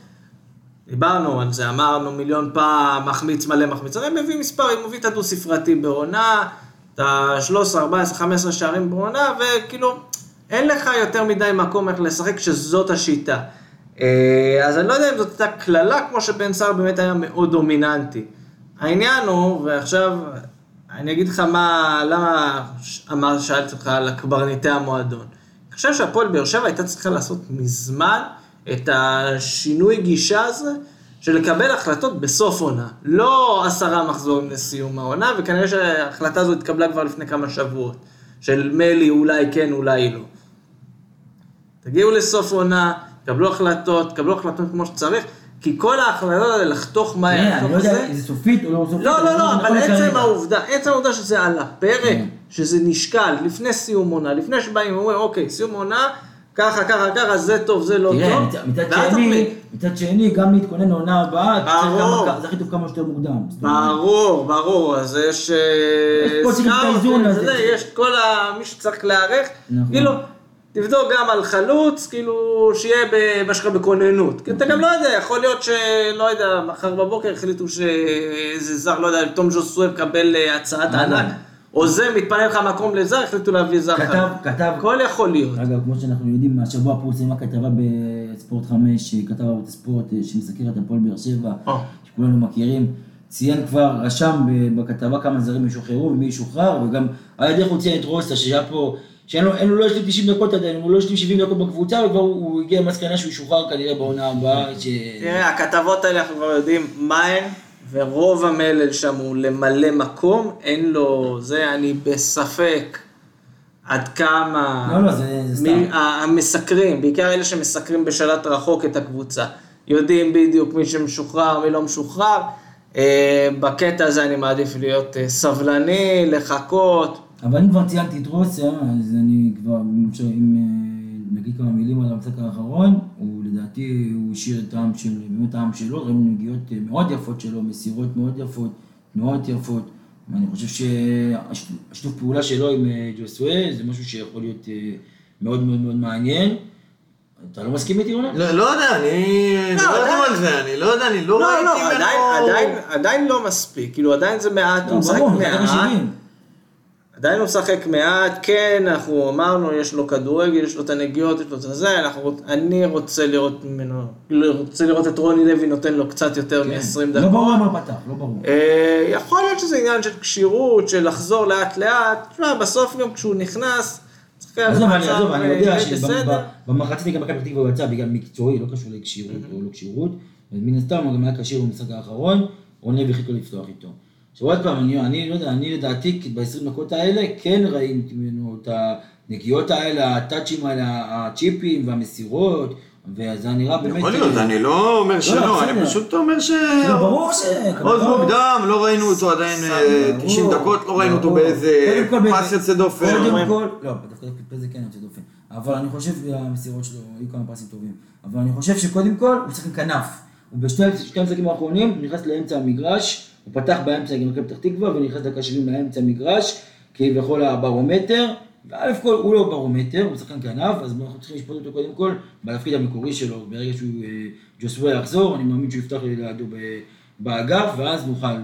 דיברנו על זה, אמרנו מיליון פעם, מחמיץ מלא מחמיץ, הרי מביא מספרים, מביא את הדו ספרתי בעונה, את ה-13, 14, 15 שערים בעונה, וכאילו, אין לך יותר מדי מקום איך לשחק כשזאת השיטה. אה, אז אני לא יודע אם זאת הייתה קללה, כמו שבן סער באמת היה מאוד דומיננטי. העניין הוא, ועכשיו אני אגיד לך מה, למה אמר, שאלתי אותך על הקברניטי המועדון. אני חושב שהפועל באר שבע הייתה צריכה לעשות מזמן את השינוי גישה הזה של לקבל החלטות בסוף עונה. לא עשרה מחזורים לסיום העונה, וכנראה שההחלטה הזו התקבלה כבר לפני כמה שבועות. של מלי אולי כן, אולי לא. תגיעו לסוף עונה, קבלו החלטות, קבלו החלטות כמו שצריך, כי כל ההחלטות האלה לחתוך מהר, אני לא יודע זה, אם זה סופית או לא סופית. לא, לא, לא, אבל נכון עצם. העובדה, עצם העובדה שזה על הפרק, כן. שזה נשקל לפני סיום עונה, לפני שבאים ואומרים, אוקיי, סיום עונה, ככה, ככה, ככה, זה טוב, זה לא תראה, טוב, מצד- מצד שני, גם להתכונן לעונה הבאה, צריך. כמה- זה הכי טוב כמה שיותר מוקדם. ברור, ברור, אז יש... אה, יש פה צריך את האיזון הזה. יש כל ה... מי שצריך להיערך, נכון. כאילו, תבדוק גם על חלוץ, כאילו, שיהיה מה שנקרא בכוננות. כי אתה גם לא יודע, יכול להיות שלא יודע, מחר בבוקר החליטו שאיזה זר, לא יודע, תום ז'וסוי מקבל אה, הצעת נכון. ענק, או זה, מתפנה לך מקום לזר, החליטו להביא זר כתב. כתב, הכל יכול להיות. אגב, כמו שאנחנו יודעים, השבוע פורסמה כתבה בספורט 5, כתב ערוץ הספורט אה, שמסקר את הפועל באר שבע, או. שכולנו מכירים, ציין כבר, רשם בכתבה כמה זרים ישוחררו ומי ישוחרר, וגם על הדרך הוא ציין את רוסה, שהיה פה, שאין לו, לו לא השלים 90 דקות עדיין, הוא לא השלים 70 דקות בקבוצה, וכבר הוא הוא הגיע למסקנה שהוא ישוחרר כנראה בעונה הבאה, ש... תראה, הכתבות האלה אנחנו כבר יודעים מה הן, ורוב המלל שם הוא למלא מקום, אין לו, זה אני בספק עד כמה... לא, לא, זה- זה סתם. המסקרים, בעיקר אלה שמסקרים בשלט רחוק את הקבוצה, יודעים בדיוק מי שמשוחרר, מי לא משוחרר. אה, בקטע הזה אני מעדיף להיות אה, סבלני, לחכות. אבל אם כבר ציינתי את רוסיה, אז אני כבר, אם אה, נגיד כמה מילים על המשחק האחרון, הוא לדעתי, הוא השאיר את העם של, באמת העם שלו, ראינו נגיעות אה, מאוד יפות שלו, מסירות מאוד יפות, תנועות יפות, ואני חושב שהשיתוף פעולה שלו עם אה, ג'וסווה זה משהו שיכול להיות אה, מאוד מאוד מאוד מעניין. אתה לא מסכים איתי רונן? לא לא יודע, אני... לא, דיברתם עדיין- על זה, אני לא יודע, אני לא לא, ראיתי לא, ממנו... עדיין, עדיין, עדיין לא מספיק, כאילו עדיין זה מעט, הוא לא, משחק מעט. מתחת ל-70. עדיין הוא משחק מעט, כן, אנחנו אמרנו, יש לו כדורגל, יש לו את הנגיעות, יש לו את זה, אנחנו, אני רוצה לראות ממנו, לא, רוצה לראות את רוני לוי נותן לו קצת יותר מ-20 לא דקות. ברור מה פתח, לא ברור. אה, יכול להיות שזה עניין של כשירות, של לחזור לאט לאט, תשמע, בסוף גם כשהוא נכנס, עזוב, אני עזוב, אני אה, יודע בסדר. שבמחצית גם מכבי פתח תקווה הוא יצא בגלל מקצועי, לא קשור לכשירות או לא כשירות. ומן הסתם הוא גם היה כשיר במשחק האחרון, רון לוי החליט לא לפתוח איתו. עכשיו עוד פעם, אני, אני לא יודע, אני לדעתי ב-20 דקות האלה כן ראיתי ממנו את הנגיעות האלה, הטאצ'ים האלה, הצ'יפים והמסירות, וזה נראה באמת... יכול להיות, אני לא אומר שלא, אני. פשוט אומר ש... לא, ברור ש... עוד מוקדם, לא ראינו אותו עדיין אה, 90 ברור, דקות, לא ראינו אותו. באיזה פס יוצא דופן. קודם כל, לא, דווקא זה כן יוצא דופן. אבל אני חושב שהמסירות שלו, היו כמה פסים טובים. אבל אני חושב שקודם כל, הוא צריך עם כנף. הוא בשתי שתי המשחקים האחרונים, נכנס לאמצע המגרש, הוא פתח באמצע נגד מכבי פתח תקווה, ונכנס דקה 70 לאמצע המגרש, כביכול הברומטר. וא' כל, הוא לא ברומטר, הוא שחקן כנף, אז אנחנו צריכים לשפוט אותו קודם כל בתפקיד המקורי שלו. ברגע שהוא, אה, ג'וסווה יחזור, אני מאמין שהוא יפתח לידו ב- באגף, ואז נוכל אה,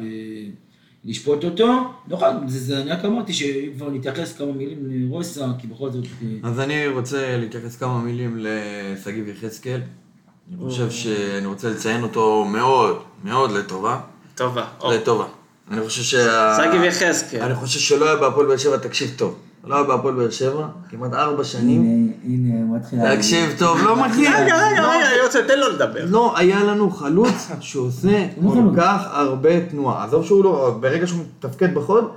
לשפוט אותו. נוכל, זה, זה, אני רק אמרתי שאם כבר נתייחס כמה מילים לרוסה, כי בכל זאת... אה, אז אני רוצה להתייחס כמה מילים לשגיב יחזקאל. אני חושב שאני רוצה לציין אותו מאוד, מאוד לטובה. טובה. או. לטובה. אני חושב שה... שגיב יחזקאל. אני חושב שלא היה בהפועל באר שבע, תקשיב טוב. לא היה בהפועל באר שבע, כמעט ארבע שנים. הנה, הנה, הוא מתחיל... תקשיב טוב, לא מגיע. רגע, רגע, רגע, אני רוצה, תן לו לדבר. לא היה לנו חלוץ שעושה לא כל. כך הרבה תנועה. עזוב שהוא לא, ברגע שהוא מתפקד בחוד,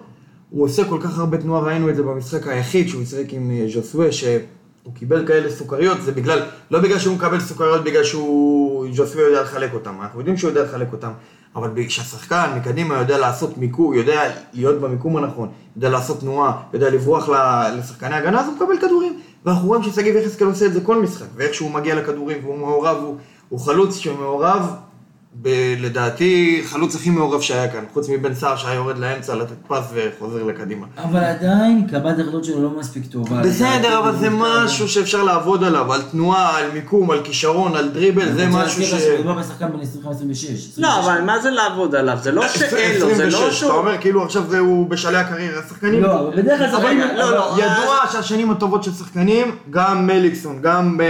הוא עושה כל כך הרבה תנועה, ראינו את זה במשחק היחיד שהוא שיחק עם אה, ז'וסווה, שהוא קיבל כאלה סוכריות, זה בגלל, לא בגלל שהוא מקבל סוכריות, בגלל שהוא, ז'וסווה יודע לחלק אותם, אנחנו יודעים שהוא יודע לחלק אותם, אבל כשהשחקן מקדימה יודע לעשות מיקום, יודע להיות במיקום הנכון, יודע לעשות תנועה, יודע לברוח לשחקני הגנה, אז הוא מקבל כדורים. ואנחנו רואים ששגיב יחזקאל עושה את זה כל משחק, ואיך שהוא מגיע לכדורים והוא מעורב, הוא, הוא חלוץ שמעורב, ב- לדעתי, חלוץ הכי מעורב שהיה כאן, חוץ מבן סער שהיה יורד לאמצע לתת פס וחוזר לקדימה. אבל עדיין, קבלת החלטות שלו לא מספיק טובה. בסדר, אבל זה משהו שאפשר לעבוד עליו, על תנועה, על מיקום, על כישרון, על דריבל, זה משהו ש... מדובר בשחקן בן 25-26. לא, אבל מה זה לעבוד עליו? זה לא שאין לו, זה לא 26, שהוא... אתה אומר כאילו עכשיו הוא בשלהי הקריירה, השחקנים... לא, אבל בדרך כלל שחקנים... לא, לא. ידוע שהשנים הטובות של שחקנים, גם מליקסון, גם אה,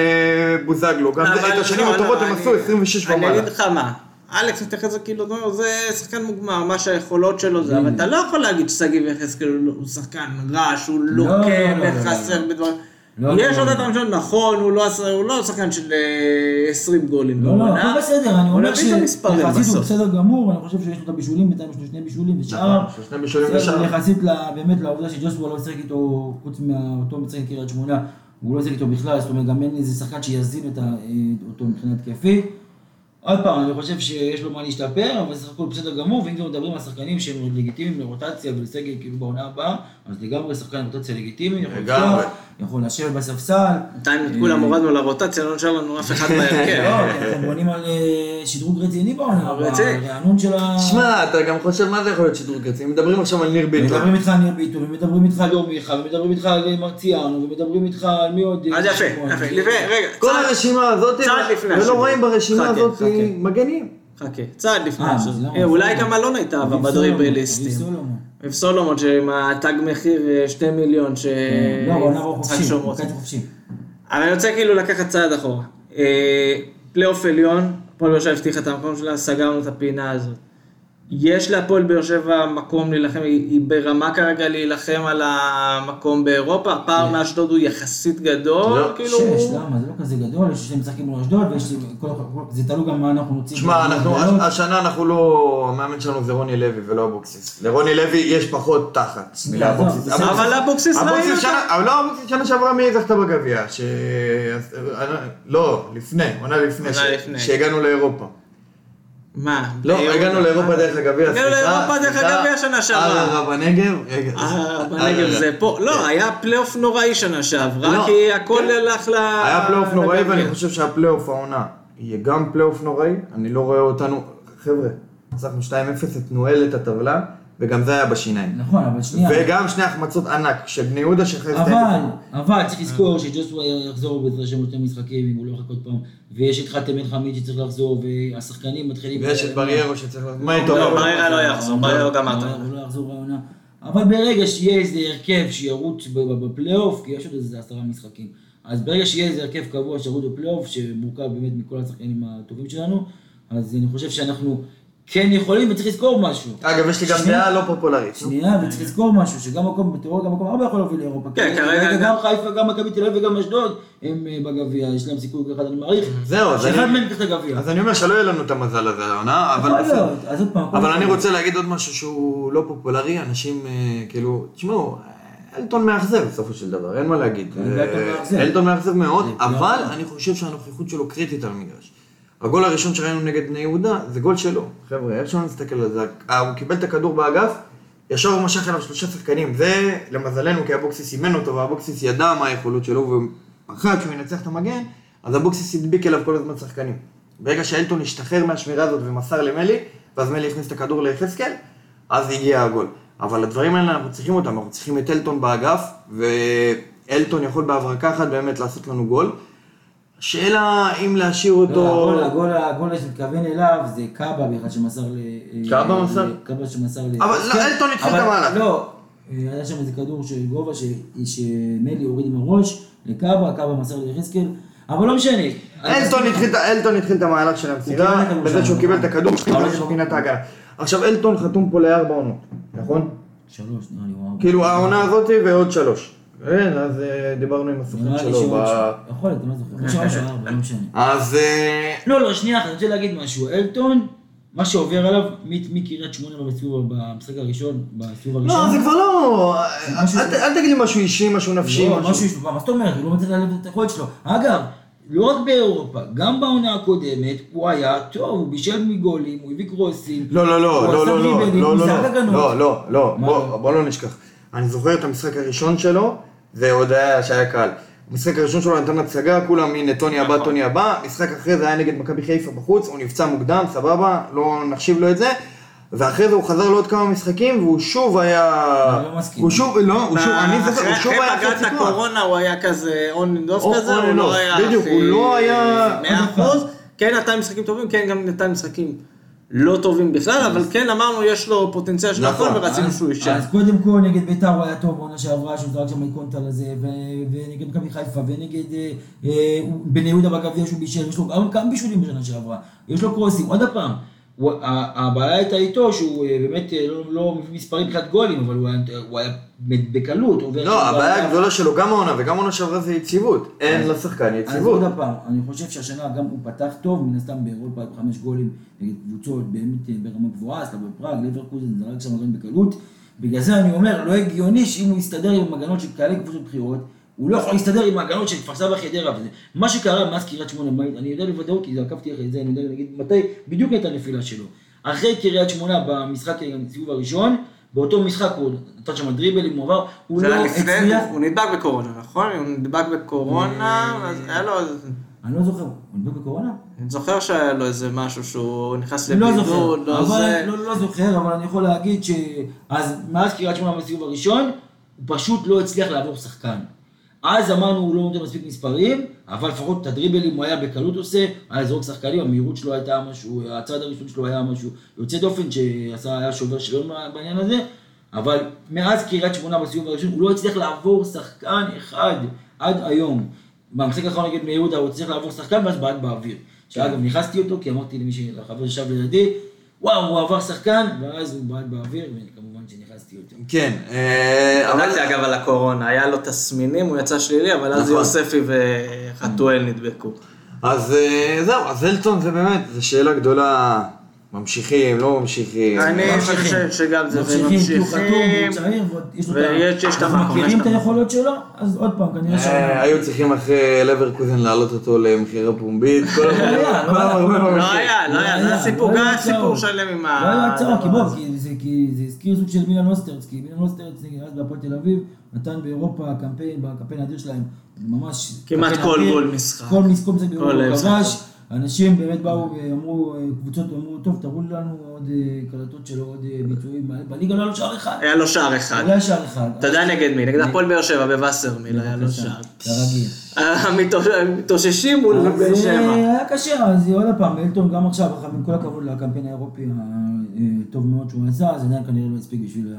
בוזגלו, גם את השנים לא, הטובות הם אני- עשו 26 אני ומעלה. אגיד לך מה, אלכס מתייחס לזה כאילו, לא, זה שחקן מוגמר, מה שהיכולות שלו זה, אבל אתה לא יכול להגיד ששגיב יחזקאל הוא הוא שחקן רע, שהוא לא, לוקה לא, לא, וחסר בדברים. לא, יש לא, עוד לא. את המשל, נכון, הוא לא לא שחקן של אה, 20 גולים לא, לא. הכל בסדר, אני הוא אומר מביא את המספרים שיחסית הוא. בסדר גמור, אני חושב שיש לו את הבישולים, בינתיים יש לו שני בישולים ושאר. נכון, שני בישולים ושאר. יחסית באמת לעובדה שג'וסווה לא משחק איתו, חוץ מאותו משחק עם קריית שמונה, הוא לא משחק איתו בכלל, זאת אומרת גם אין איזה שחקן שיזין אה, אותו מבחינה התקפית. עוד פעם, אני חושב שיש לו מה להשתפר, אבל סך הכל בסדר גמור, ואם כבר מדברים על שחקנים שהם לגיטימיים לרוטציה ולסגל כאילו בעונה הבאה, אז לגמרי שחקן רוטציה לגיטימי, יכול לגמרי. יכול לשבת בספסל. בינתיים את כולם הורדנו לרוטציה, לא נשאר לנו אף אחד בהרכב. לא, כי אתם בונים על אה, שדרוג רציני בעונה הבאה. רענון של ה... שמע, אתה גם חושב מה זה יכול להיות שדרוג רציני, מדברים עכשיו על ניר ביטון. מדברים איתך על ניר ביטון, ומדברים איתך על דור מיכה, ומדברים איתך על מרציאנו, ומדברים איתך על מי עוד... אז יפה, יפה, לפני, רגע, כל הרשימה הזאת, ולא. רואים ברשימה הזאת. מגנים. חכה, צעד לפני אה. אז למה? אה, אולי. גם אלון הייתה אביב בדריבליסטים. אביב סולומון. שעם התג מחיר אה, שתי מיליון ש... לא, הוא עונה חופשי. הוא קצת חופשי. אבל אני רוצה כאילו לקחת צעד אחורה. אה, פלייאוף עליון, הפועל באר שבע הבטיחה את המקום שלה, סגרנו את הפינה הזאת. יש להפועל באר שבע מקום להילחם, היא, היא ברמה כרגע להילחם על המקום באירופה, הפער מאשדוד הוא יחסית גדול, לא, כאילו... שש, למה? זה לא כזה גדול, יש שני משחקים מול אשדוד, ויש... כל- כל- זה תלוי גם מה אנחנו נוציא. שמע. השנה אנחנו לא, המאמן שלנו זה רוני לוי ולא אבוקסיס. לרוני לוי יש פחות תחת שנייה, מלאבוקסיס. אבל אבוקסיס ראינו אבוקסיס אותו. שנה, אבל לא אבוקסיס שנה שעברה מי זכתה בגביע? ש... לא, לפני, עונה לפני. שהגענו לאירופה. מה? לא? הגענו לאירופה דרך הגביע, הגענו לאירופה דרך הגביע שנה שעברה. ערערה בנגב. רגע. אה, בנגב זה פה, לא, היה פלייאוף נוראי שנה שעברה, לא. כי הכל הלך ל... היה פלייאוף נוראי. ואני חושב שהפלייאוף העונה יהיה גם פלייאוף נוראי, אני לא רואה אותנו, חבר'ה, ניצחנו 2-0 את נועלת הטבלה, וגם זה היה בשיניים. נכון, אבל שנייה. וגם שני החמצות ענק של בני יהודה שאחרי זה... אבל, אבל צריך לזכור שג'וסואה יחזור בעזרת השם שני משחקים, אם הוא לא יחכה עוד פעם, ויש את חתם בן חמיד שצריך לחזור, והשחקנים מתחילים... ויש את בריירו שצריך... מה איתו? לא, בריירה לא יחזור, בריירה לא גמר את הוא. לא יחזור העונה. אבל ברגע שיהיה איזה הרכב שירוץ ב- ב- בפלייאוף, כי יש עוד איזה עשרה משחקים, אז ברגע שיהיה איזה הרכב קבוע שירוץ בפלייאוף, שמורכב באמת מכל השחקנים הטובים שלנו, אז אני חושב שאנחנו כן יכולים וצריך לזכור משהו. אגב, יש לי גם שנייה. דעה לא פופולרית. שנייה, וצריך לזכור משהו, שגם מקום בתיאוריה, גם מקום ארבע יכול להוביל לאירופה. כן, כרגע גם חיפה, גם מכבי תל אביב וגם אשדוד, הם אה, בגביע, יש להם סיכוי אחד, אני מעריך. זהו, אז שאחד אני- מהם ייקח את הגביע. אז אני אומר שלא יהיה לנו את המזל הזה העונה, אבל אבל אני. רוצה להגיד עוד משהו שהוא לא פופולרי, אנשים אה, כאילו, תשמעו, אלטון מאכזב בסופו של דבר, אין מה להגיד. אלטון אה, מאכזב. מאוד, זה אבל נכון. אני חושב שהנוכחות שלו קריטית על המגרש. הגול הראשון שראינו נגד בני יהודה, זה גול שלו. חבר'ה, איך שלא נסתכל על זה, אה, הוא קיבל את הכדור באגף, ישר הוא משך אליו שלושה שחקנים. זה, למזלנו, כי אבוקסיס אימן אותו, ואבוקסיס ידע מה היכולות שלו, ופחד שהוא ינצח את המגן, אז אבוקסיס הדביק אליו כל הזמן שחקנים. ברגע שאלטון השתחרר מהשמירה הזאת ומסר למלי, ואז מלי הכניס את הכדור ליחזקאל, אז הגיע הגול. אבל הדברים האלה אנחנו צריכים אותם, אנחנו צריכים את אלטון באגף, ואלטון יכול בהברקה אחת באמת לעשות לנו גול. השאלה אם להשאיר לא, אותו... הגול- הגול הגול שמתכוון אליו זה קאבה בכלל שמסר ל... קאבה מסר? ל- קאבה שמסר ל... אבל לא, כן, אלטון התחיל את המהלך. לא, אה, היה שם איזה כדור של גובה ש- שמלי הוריד עם הראש לקאבה, קאבה מסר ליחזקאל, אבל לא משנה. אלטון התחיל, את- המהלך של המסירה, בזה שהוא קיבל את. הכדור, שהוא זה- פינה את ההגנה. עכשיו אלטון חתום פה לארבע עונות, נכון? שלוש, נראה לי. כאילו העונה הזאתי ועוד שלוש. כן, אז אה, דיברנו עם הסוכן שלו. ב- יכול להיות, אני לא זוכר. שלוש או ארבע, לא משנה. אז אה, לא, לא, שנייה, אחת, אני רוצה להגיד משהו. אלטון, מה שעובר עליו מקריית שמונה בסיבוב, במשחק הראשון, בסיבוב הראשון. לא, זה כבר לא... אל תגיד לי משהו אישי, משהו נפשי, לא, משהו... משהו יש לו, מה זאת אומרת? הוא לא מצליח להעלות את היכולת שלו. אגב, לא רק באירופה, גם בעונה הקודמת הוא היה טוב, הוא בישל מגולים, הוא הביא קרוסים. לא, לא, לא, לא, לא, לא, לא, לא, לא. לא, לא, לא, לא? בוא לא נשכח. אני זוכר את המשחק הראשון שלו, זה עוד היה שהיה קל. המשחק הראשון שלו נתן הצגה, כולם הנה טוני הבא, טוני הבא. משחק אחרי זה היה נגד מכבי חיפה בחוץ, הוא נפצע מוקדם, סבבה, לא נחשיב לו את זה. ואחרי זה הוא חזר לעוד כמה משחקים, והוא שוב היה... לא מסכים. הוא שוב, לא, הוא שוב, אני זוכר, הוא שוב היה אחרי פגרת כוח. הקורונה הוא היה כזה on and off כזה, הוא לא היה... בדיוק, הוא לא היה- מאה אחוז. כן נתן משחקים טובים, כן גם נתן משחקים לא טובים בכלל, אבל כן אמרנו יש לו פוטנציאל של נכון. הכל ורצינו אז- שהוא יישאר. אז קודם כל נגד ביתר הוא היה טוב בעונה שעברה, שהוא זרק שם איקונטה לזה, ו- ונגד מכבי חיפה, ונגד אה, אה, בני יהודה בגביע שהוא בישל, יש לו גם בישולים בשנה שעברה, יש לו קרוסים, עוד פעם, הבעיה הייתה איתו שהוא אה, באמת אה, לא- לא מביא מספרים מבחינת גולים, אבל הוא היה- בקלות עובר... לא, הבעיה. הגדולה שלו, גם העונה וגם העונה שעברה זה יציבות. אין אז- לשחקן אז יציבות. עוד פעם, אני חושב שהשנה גם הוא פתח טוב, מן הסתם באירופה חמש גולים נגד קבוצות באמת אה, ברמה גבוהה, סלאבה פראג, לברקוזן, זרק שם גולים בקלות. בגלל זה אני אומר, לא הגיוני שאם הוא יסתדר עם הגנות של כאלה קבוצות בכירות, הוא לא יכול להסתדר עם ההגנות של כפר סבא חדרה וזה. מה שקרה מאז קריית שמונה, אני יודע בוודאות, כי עקבתי אחרי זה, אני יודע להגיד מתי בדיוק הייתה הנפילה שלו. אחרי קריית שמונה במשחק, אה, בסיבוב הראשון, באותו משחק הוא נתן שם דריבלים, הוא עבר, הוא זה לא הצליח. הוא נדבק בקורונה, נכון? הוא נדבק בקורונה, אה, אז היה לו... אני לא זוכר, הוא נדבק בקורונה? אני זוכר שהיה לו איזה משהו שהוא נכנס לא לבידוד, לא זה... לא, לא זוכר, אבל אני יכול להגיד שאז מאז קריית שמונה בסיבוב הראשון, הוא פשוט לא הצליח לעבור שחקן. אז אמרנו הוא לא נותן מספיק מספרים, אבל לפחות את הדריבלים הוא היה בקלות עושה, היה זרוק שחקנים, המהירות שלו הייתה משהו, הצעד הראשון שלו היה משהו יוצא דופן, שעשה, היה שובר שריון בעניין הזה, אבל מאז קריית שמונה בסיבוב הראשון, הוא לא הצליח לעבור שחקן אחד עד היום. במשחק האחרון נגד בני יהודה הוא הצליח לעבור שחקן ואז בעט באוויר. שאגב, נכנסתי אותו, כי אמרתי למי. לחבר שישב לידי, וואו, הוא עבר שחקן, ואז הוא בעט באוויר, וכמובן שנכנסתי אותו. כן, אה, אבל... בדקתי אגב על הקורונה, היה לו תסמינים, הוא יצא שלילי, אבל אז נכון. יוספי וחתואל נדבקו. אז אה, זהו, אז אלטון זה באמת, זו שאלה גדולה. ממשיכים, לא ממשיכים. אני. חושב שגם זה, ממשיכים, ויש- יש את אנחנו המקום, יש מכירים את היכולות שלו, אז עוד פעם, כנראה ש... אה, היו צריכים אחרי לברקוזן להעלות אותו למכירה פומבית. כל לא היה, לא היה. לא ממשיך. היה, לא היה, זה היה סיפור, לא גם סיפור הצעות. שלם עם לא ה... היה הצעה, כי בוא. כי זה- כי זה הזכיר סוג של מילן אוסטרץ, כי מילן אוסטרץ אז בהפועל תל אביב, נתן באירופה קמפיין, בקמפיין האדיר שלהם, ממש... כמעט כל. גול משחק. כל משחק באירופה. כבש, אנשים באמת באו ואמרו, אה, קבוצות אמרו, טוב, תראו לנו עוד אה, קלטות שלו, עוד אה, ביצועים, בליגה לא היה לו שער אחד, היה לו שער אחד. אולי שער אחד. אתה יודע נגד מי? נגד הפועל באר שבע בווסרמיל היה לו שער. כרגיל. המתאוששים מול באר שבע. היה קשה, אז עוד פעם, אלטון גם עכשיו, עם כל הכבוד לקמפיין האירופי הטוב מאוד שהוא עשה, אז עדיין כנראה לא הספיק בשביל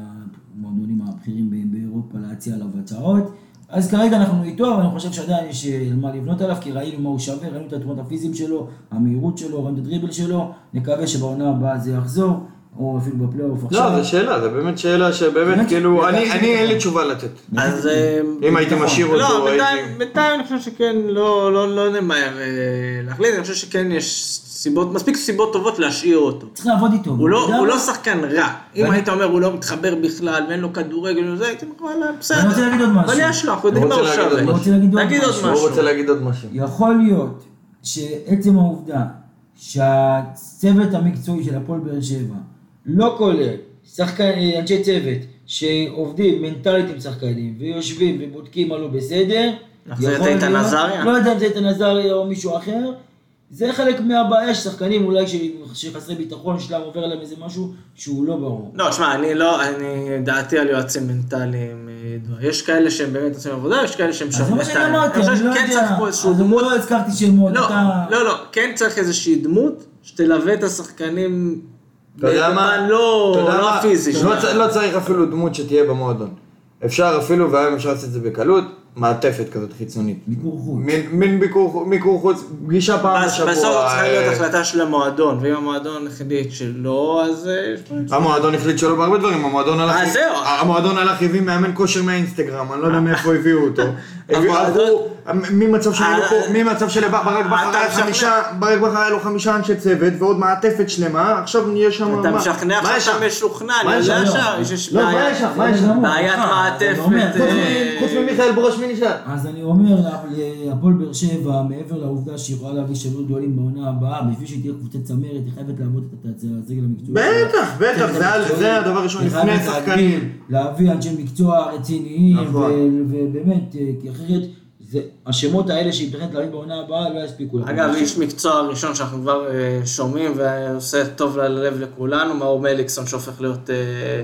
המועדונים הבכירים באירופה להציע עליו הצעות. אז כרגע אנחנו איתו, אבל אני חושב שעדיין יש אה, מה לבנות עליו, כי ראינו מה הוא שווה, ראינו את התמונות הפיזיים שלו, המהירות שלו, ראינו את הדריבל שלו, נקווה שבעונה הבאה זה יחזור, או אפילו בפלייאוף עכשיו. לא, זו שאלה, זו באמת שאלה שבאמת, באמת, כאילו, אני אין לי נכון. תשובה לתת. אז... אה, אם הייתי משאיר לא, אותו, בינתיים, הייתי... בינתיים אני חושב שכן, לא, לא, לא נמהר אה, להחליט, אני חושב שכן יש סיבות, מספיק סיבות טובות להשאיר אותו. צריך לעבוד איתו. הוא לא, הוא? לא שחקן רע. אם היית אומר הוא לא מתחבר בכלל ואין לו כדורגל וזה, הייתי אומר וואלה, בסדר. אני רוצה להגיד עוד משהו. אבל יש לו, אנחנו יודעים מה אני הוא רוצה להגיד שווה. עוד אני רוצה להגיד עוד תגיד עוד משהו. הוא. רוצה להגיד עוד משהו. יכול להיות שעצם העובדה שהצוות המקצועי של הפועל באר שבע לא כולל שחקן, אנשי צוות שעובדים מנטלית עם שחקנים ויושבים ובודקים מה לא בסדר. נחזיר את יכול איתן עזריה? לא יודע אם זה איתן עזריה או מישהו אחר. זה חלק מהבעיה ששחקנים אולי ש- שחסרי ביטחון שלהם עובר עליהם איזה משהו שהוא לא ברור. לא, שמע, אני לא, אני, דעתי על יועצים מנטליים, אה. יש כאלה שהם באמת עושים עבודה, יש כאלה שהם אז זה מה שאני מנטליים. אמרתי, אני לא יודע. אז אני דמות, לא הזכרתי שמות. לא, אתה- לא, לא, כן צריך איזושהי דמות שתלווה את השחקנים אתה יודע מה? לא, לא מה? הפיזי לא לא צריך אפילו דמות שתהיה במועדון. אפשר אפילו, והיום אפשר לעשות את זה בקלות, מעטפת כזאת חיצונית. מיקור חוץ. מין- מין ביקור מיקור חוץ, פגישה פעם בשבוע. בסוף צריכה להיות אה, החלטה של המועדון, ואם המועדון החליט שלא, אז... אה, המועדון החליט שלא בהרבה דברים, המועדון הלך, אה, זהו. המועדון הלך הביא מאמן כושר מהאינסטגרם, אני לא יודע מאיפה הביאו אותו. ממצב של אה, ממצב של ברק בכר היה משכנע. חמישה, ברק בכר היה לו חמישה אנשי צוות ועוד מעטפת שלמה, עכשיו נהיה שם, אתה מה- משכנע עכשיו שם? משוכנע, אני יודע שם? שם, יש לא, מה בעיה. יש שם? מה יש שם? בסדר גמור. בעיית אה, מעטפת, אה, מ- חוץ ממיכאל ברוש מי נשאר? אז אני אומר להפועל באר שבע, מעבר לעובדה שהיא יכולה להביא שלוש גדולים בעונה הבאה, בשביל שהיא תהיה קבוצת צמרת, היא חייבת לעבוד את הסגל המקצועי. בטח, בטח, זה הדבר הראשון, לפני חייבת שחקנים. להגדיל, להביא אנשי מקצוע רציניים, נכון. ובאמת, אה, כי אחרת, זה- השמות האלה שהיא מתכננת להביא בעונה הבאה לא יספיקו. אגב, איש מקצוע ראשון שאנחנו כבר אה, שומעים ועושה טוב ללב לכולנו, מאור מליקסון שהופך להיות אה,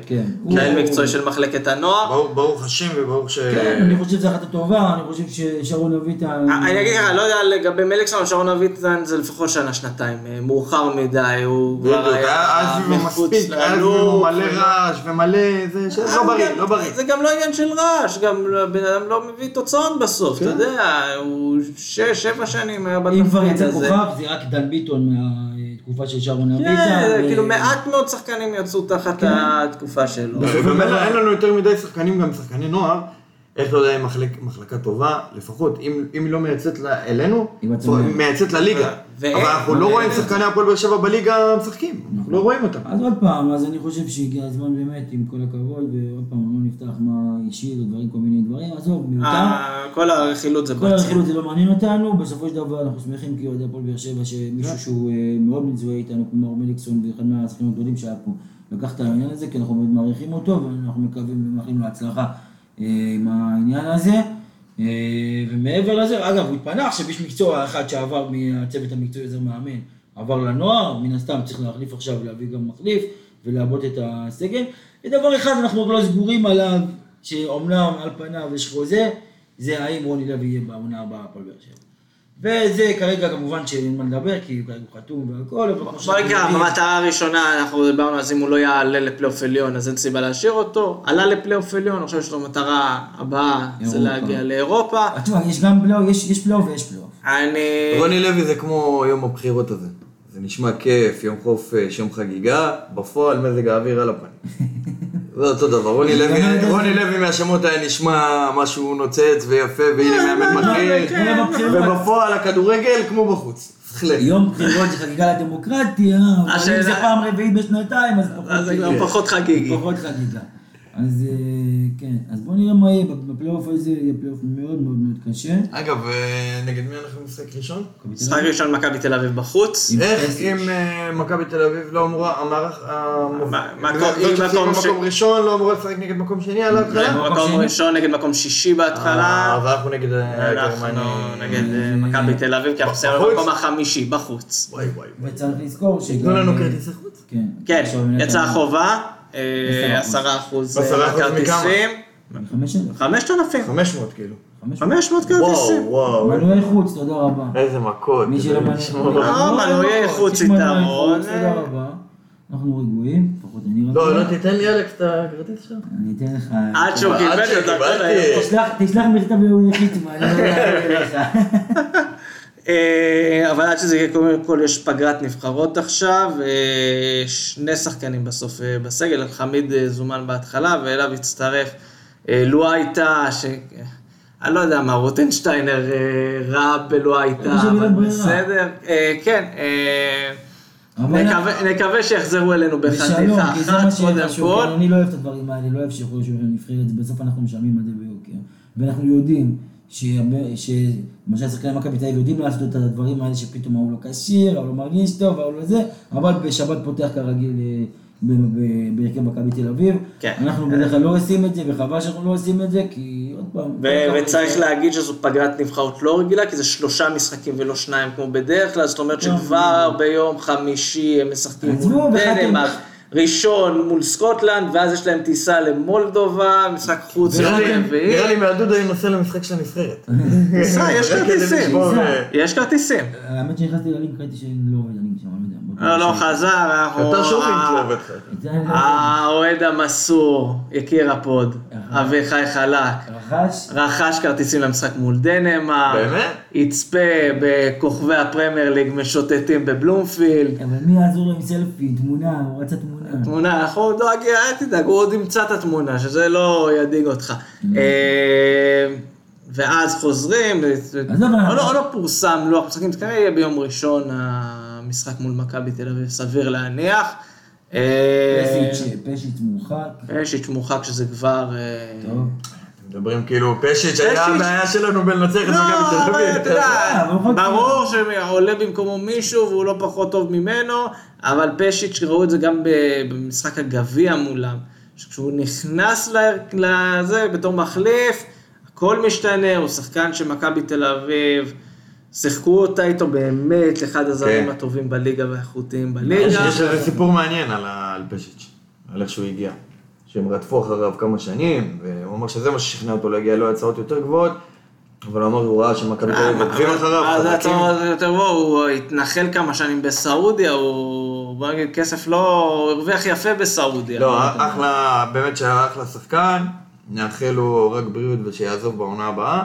כן. מנהל הוא- מקצועי של מחלקת הנוער. ברוך- השם וברוך ש... כן, אני חושב שזו החלטה טובה, אני חושב ששרון אביטה... אה, אני אגיד לך, לא יודע לגבי מליקסון, שרון אביטן זה לפחות שנה-שנתיים, מאוחר מדי, הוא כבר בדיוק, היה מחוץ סביבו מלא רעש ומלא... זה לא בריא, לא בריא. זה גם לא עניין של רעש, גם בן אדם לא מביא תוצאות בסוף, אתה יודע, הוא שש, שבע שנים היה אם כבר בתפקיד יצא הזה. כוכב, זה רק דן ביטון מהתקופה של שרון אביטה. כן, ו- כאילו מעט מאוד שחקנים יצאו תחת כן. התקופה שלו. ומילא אין לנו יותר מדי שחקנים, גם שחקני נוער. איך אתה יודע אם מחלק- מחלקה טובה, לפחות, אם אם היא לא מייצאת לה- אלינו, אם הצמרת. מייצאת לליגה. ואין- אבל אנחנו לא רואים. שחקני הפועל באר שבע בליגה משחקים, אנחנו לא רואים אותם. אז עוד פעם, אז אני חושב שהגיע הזמן באמת, עם כל הכבוד, ועוד פעם, לא נפתח מה אישי ודברים, כל מיני דברים, עזוב, מיותר. אה, כל הרכילות זה כל. הרכילות זה לא מעניין אותנו, בסופו של דבר אנחנו שמחים כאוהדי הפועל באר שבע שמישהו שהוא אה, מאוד מזוהה איתנו, כמו מאור מליקסון ואחד מהשחקנים הגדולים שהיה פה, לקח את העניין הזה, כי אנחנו מאוד מעריכים אותו, ואנחנו מקווים ומאחלים לו הצלחה אה, עם העניין הזה. אה, ומעבר לזה, אגב, הוא התפנה עכשיו, יש מקצוע אחד שעבר מהצוות המקצועי עזר מאמן, עבר לנוער, מן הסתם צריך להחליף עכשיו, להביא גם מחליף ולעבות את הסגל. ודבר אחד אנחנו עוד לא סגורים עליו, שאומנם על פניו יש חוזה, זה האם רוני לוי יהיה בעונה הבאה הפועל באר שבע. וזה כרגע כמובן שאין מה לדבר, כי כרגע הוא חתום והכל, אבל כמו נקרא, יודעים- במטרה הראשונה אנחנו דיברנו אז אם הוא לא יעלה לפלייאוף עליון אז אין סיבה להשאיר אותו, עלה לפלייאוף עליון, עכשיו יש לו מטרה הבאה זה. להגיע לאירופה, תשמע, יש גם פלייאוף, יש יש פלייאוף ויש פלייאוף. אני... רוני לוי זה כמו יום הבחירות הזה. זה נשמע כיף, יום חופש, יום חגיגה, בפועל מזג האוויר על הפנים. זה אותו דבר, רוני לוי, רוני לוי מהשמות האלה נשמע משהו נוצץ ויפה, והנה מאמן מתחיל, כן, ובפועל הכדורגל כמו בחוץ. יום בחירות זה חגיגה לדמוקרטיה, אבל אם זה פעם רביעית בשנתיים, אז. פחות חגיגה. אז אה, כן, אז בואו נראה מה יהיה, בפלייאוף הזה יהיה פלייאוף מאוד מאוד מאוד קשה. אגב, אה, נגד מי אנחנו משחק ראשון? משחק ראשון מכבי תל אביב בחוץ, איך. אם אה, מכבי תל אביב לא אמורה, המוב- מה- מקום- ראשון לא אמורה לשחק נגד מקום שני על ההתחלה? מקום מקום. ראשון נגד מקום שישי בהתחלה, אה, ואנחנו נגד אנחנו גרמניה. נגד מכבי תל אביב, כי אנחנו סיימנו? במקום החמישי, בחוץ. וואי וואי. וצריך לזכור שגם... תנו לנו אה, כרטיסי חוץ. כן. כן, יצאה אה, עשרה עשרה אחוז חמש אלף. חמשת אלפים, 500 כאילו. חמש. חמש מאות וואו כרטיסים. וואו. מנועי חוץ, תודה רבה. איזה מכות. מי שלא. לא, מנועי חוץ יתרון, אה. תודה רבה. אנחנו רגועים, לפחות אני רגוע. לא, לא תיתן לי אלכס את הכרטיס שם? אני אתן לך... עד שהוא קיבל את היום. תשלח- תשלח מכתב לאורי חיצמן, אני לא יודע לך. אה, אבל עד שזה יהיה, קודם כל יש פגרת נבחרות עכשיו, אה, שני שחקנים בסוף אה, בסגל, חמיד זומן בהתחלה, ואליו הצטרף אה, לואייטה, ש... אני לא יודע מה, רוטנשטיינר רע אין שם אבל. בסדר. כן, נקווה- שיחזרו אלינו בחתיכה מה אחת קודם כל. אני לא אוהב את הדברים האלה, לא אוהב שיכולו שהוא נבחרת, בסוף אנחנו משלמים על זה ביוקר. ואנחנו יודעים שלמשל שחקני מכבי תל אביב יודעים לעשות את הדברים האלה שפתאום ההוא לא כשיר, ההוא לא מרגיש טוב, ההוא לא זה, אבל בשבת פותח כרגיל אה, בהרכב מכבי תל אביב. כן. אנחנו בדרך כלל לא עושים את זה, וחבל שאנחנו לא עושים את זה, כי עוד פעם... וצריך להגיד שזו פגרת נבחרות לא רגילה, כי זה שלושה משחקים ולא שניים כמו בדרך כלל, זאת אומרת שכבר ביום חמישי הם משחקים מול דנמרק, ראשון מול סקוטלנד, ואז יש להם טיסה למולדובה, משחק חוץ נראה לי- יום רביעי. נראה לי מהדוד אני נוסע למשחק של הנבחרת. טיסה, יש כרטיסים, יש כרטיסים. האמת שנכנסתי ללינק, ראיתי שלא עובד הלינק שם, אני לא. לא, לא חזר, אנחנו... יותר שופינג ה- לא עובד לך. זה אני לא יודע. האוהד המסור, יקיר הפוד, אביחי חלק. רכש? רכש כרטיסים למשחק מול דנמרק, באמת? יצפה בכוכבי הפרמייר ליג משוטטים בבלומפילד, אבל מי יעזור לו עם סלפי, תמונה, הוא רצה תמונה. תמונה, אנחנו דואגים, אל תדאג, הוא עוד ימצא את התמונה, שזה לא ידאיג אותך. אה, ואז חוזרים, עוד לא- עוד לא פורסם לוח משחקים, זה כנראה יהיה ביום ראשון המשחק מול מכבי תל אביב, סביר להניח. אה, פשיץ' מורחק. פשיץ' מורחק שזה כבר... אה, טוב. מדברים כאילו פשיץ' היה. הבעיה שלנו בלנצח את מכבי לא, תל אבל אתה אביב. יודע, אבל הוא רק- ברור שעולה במקומו מישהו והוא לא פחות טוב ממנו, אבל פשיץ' ראו את זה גם ב- במשחק הגביע מולם, שכשהוא נכנס ל- לזה בתור מחליף, הכל משתנה, הוא שחקן של מכבי תל אביב, שיחקו אותה איתו באמת אחד הזרים כן. הטובים בליגה והאיכותיים בליגה. יש איזה סיפור מעניין על פשיץ', על איך שהוא הגיע. שהם רדפו אחריו כמה שנים, והוא אמר שזה מה ששכנע אותו להגיע, לא הצעות יותר גבוהות, אבל הוא אמר, הוא ראה שמכבי תל אביב עוקבים אחריו, אז חזקים. הצעות יותר בו, הוא התנחל כמה שנים בסעודיה, הוא, בוא נגיד, כסף לא, הוא הרוויח יפה בסעודיה. לא, אחלה, באמת שהיה אחלה שחקן, נאחל לו רק בריאות ושיעזוב בעונה הבאה.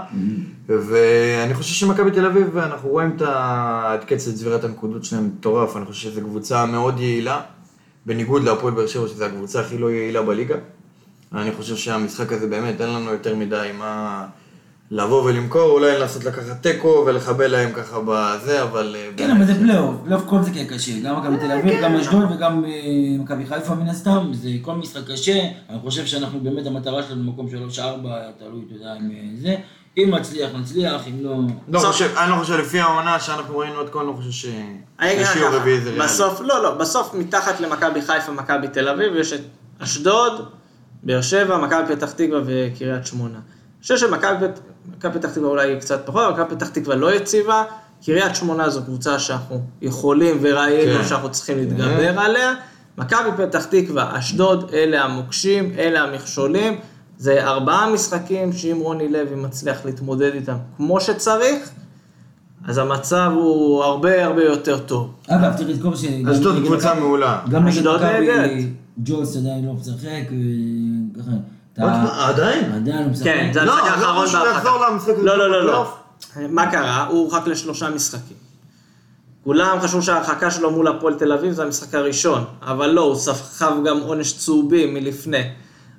ואני חושב שמכבי תל אביב, אנחנו רואים את קצב צבירת הנקודות שלהם מטורף, אני חושב שזו קבוצה מאוד יעילה, בניגוד להפועל באר שבע, שזו הקבוצה הכי לא יעילה בליגה. אני חושב שהמשחק הזה באמת, אין לנו יותר מדי מה לבוא ולמכור, אולי לנסות לקחת תיקו ולחבל להם ככה בזה, אבל... אה, כן, אבל זה פלייאוף, פלייאוף כל זה יהיה קשה, גם מכבי תל אביב, כן. גם אשדוד וגם אה, מכבי חיפה מן הסתם, זה כל משחק קשה, אני חושב שאנחנו באמת, המטרה שלנו במקום 3-4, תלוי, אתה יודע, אם אה, זה, אם נצליח, נצליח, אם לא... לא חושב, אני לא חושב, לפי העונה שאנחנו ראינו עד כה, אני לא חושב ש... אני אגיד לך. בסוף, לא, לא, בסוף מתחת למכבי חיפה, מכבי תל אביב, יש את אשדוד, באר שבע, מכבי פתח תקווה וקריית שמונה. חושב שמכבי פת- מכבי פתח תקווה אולי קצת פחות, אבל מכבי פתח תקווה לא יציבה, קריית שמונה זו קבוצה שאנחנו יכולים וראינו כן. שאנחנו צריכים להתגבר עליה. מכבי פתח תקווה, אשדוד, אלה המוקשים, אלה המכשולים. זה ארבעה משחקים שאם רוני לוי מצליח להתמודד איתם כמו שצריך, אז המצב הוא הרבה הרבה יותר טוב. אגב, צריך לזכור ש... אשדוד קבוצה מעולה. גם נגד אשדוד נהדרת. מכבי, ג'וס עדיין לא משחק, מה, עדיין? עדיין משחק. כן, זה לא, המשחק לא האחרון בהרחקה. לא, לא, לא, לא. מה קרה? הוא הורחק לשלושה משחקים. כולם חשבו שההרחקה שלו מול הפועל תל אביב זה המשחק הראשון, אבל לא, הוא סחב גם עונש צהובים מלפני.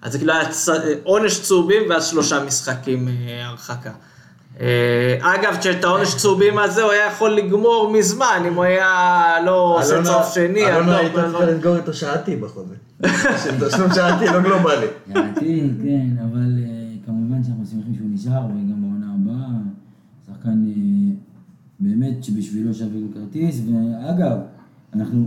אז זה כאילו היה צ... עונש צהובים ואז שלושה משחקים אה, הרחקה. אה, אגב, כשאת העונש צהובים הזה הוא היה יכול לגמור מזמן, אם הוא היה לא עושה צהוב שני. אלונה הייתה צריכה לסגור את השעתי בחוזה. של תשלום שעתי, לא גלובלי. לדעתי, כן, אבל אה, כמובן שאנחנו שמחים שהוא נשאר, וגם בעונה הבאה, שחקן אה, באמת שבשבילו שווה לו כרטיס, ואגב, אנחנו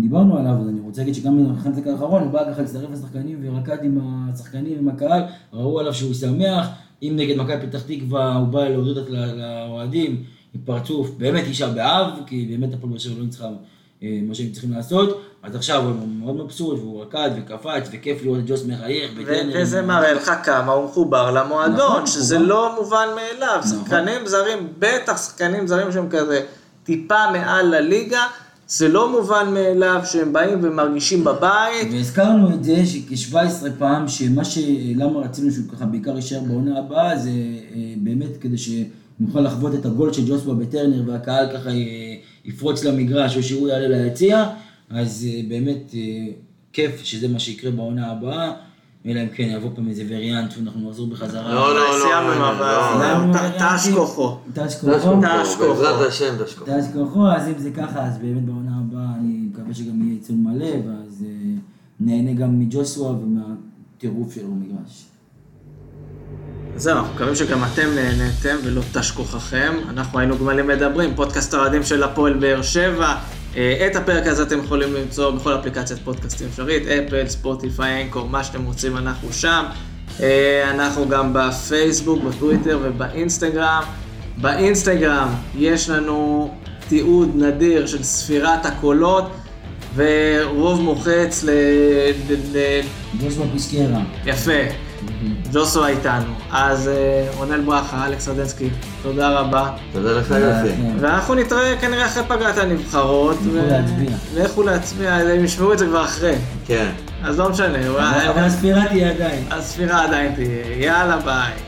דיברנו עליו, אז אני רוצה להגיד שגם במחנה המשחק האחרון, הוא בא ככה להצטרף לשחקנים ורקד עם השחקנים, עם הקהל, ראו עליו שהוא שמח, אם נגד מכבי פתח תקווה הוא בא להודות ל- לאוהדים עם פרצוף, באמת תשעה באב, כי באמת הפועל באר שבע לא ניצחה מה שהם צריכים לעשות, אז עכשיו הוא מאוד מבסוט, והוא רקד וקפץ, וכיף לראות את ג'וס מחייך, וזה מראה לך כמה הוא מחובר למועדון, נכון, שזה מחובר. לא מובן מאליו. נכון. שחקנים זרים, בטח שחקנים זרים שהם כזה טיפה מעל לליגה, זה לא מובן מאליו שהם באים ומרגישים בבית. והזכרנו את זה שכ-17 פעם, שמה ש... למה רצינו שהוא ככה בעיקר יישאר בעונה הבאה, זה אה, באמת כדי שנוכל לחוות את הגול של ג'וסווה בטרנר והקהל ככה אה, יפרוץ למגרש או שהוא יעלה ליציע, אז אה, באמת אה, כיף שזה מה שיקרה בעונה הבאה, אלא אם כן יבוא פעם איזה וריאנט ואנחנו נחזור בחזרה. לא, לא, לא, סיימנו עם לא, הבא. סיימנו ת- וריאנטים. תש כוחו. דש כוחו. דש כוחו. בעזרת השם דש כוחו. תש כוחו, אז אם זה ככה, אז באמת בעונה הבאה אני מקווה שגם יהיה ציון מלא, ואז אה, נהנה גם מג'וסווה ומהטירוף שלו במגרש. זהו, אנחנו מקווים שגם אתם נהניתם ולא תש כוחכם. אנחנו היינו גמלים מדברים, פודקאסט האוהדים של הפועל באר שבע. אה, את הפרק הזה אתם יכולים למצוא בכל אפליקציית פודקאסטים אפשרית, אפל, ספוטיפיי, אנקור, מה שאתם רוצים, אנחנו שם. אה, אנחנו גם בפייסבוק, בטוויטר ובאינסטגרם. באינסטגרם יש לנו תיעוד נדיר של ספירת הקולות ורוב מוחץ ל... ל... ל... ג'וסווה פיסקרה. יפה. ג'וסו איתנו. אז אה, רונל ברכה, אלכס רדנסקי, תודה רבה. תודה לך יופי. כן. ואנחנו נתראה כנראה אחרי פגרת הנבחרות. לכו להצביע. לכו להצביע, הם ישמעו את זה כבר אחרי. כן. אז לא משנה, אבל הספירה תהיה עדיין. הספירה עדיין תהיה. יאללה ביי.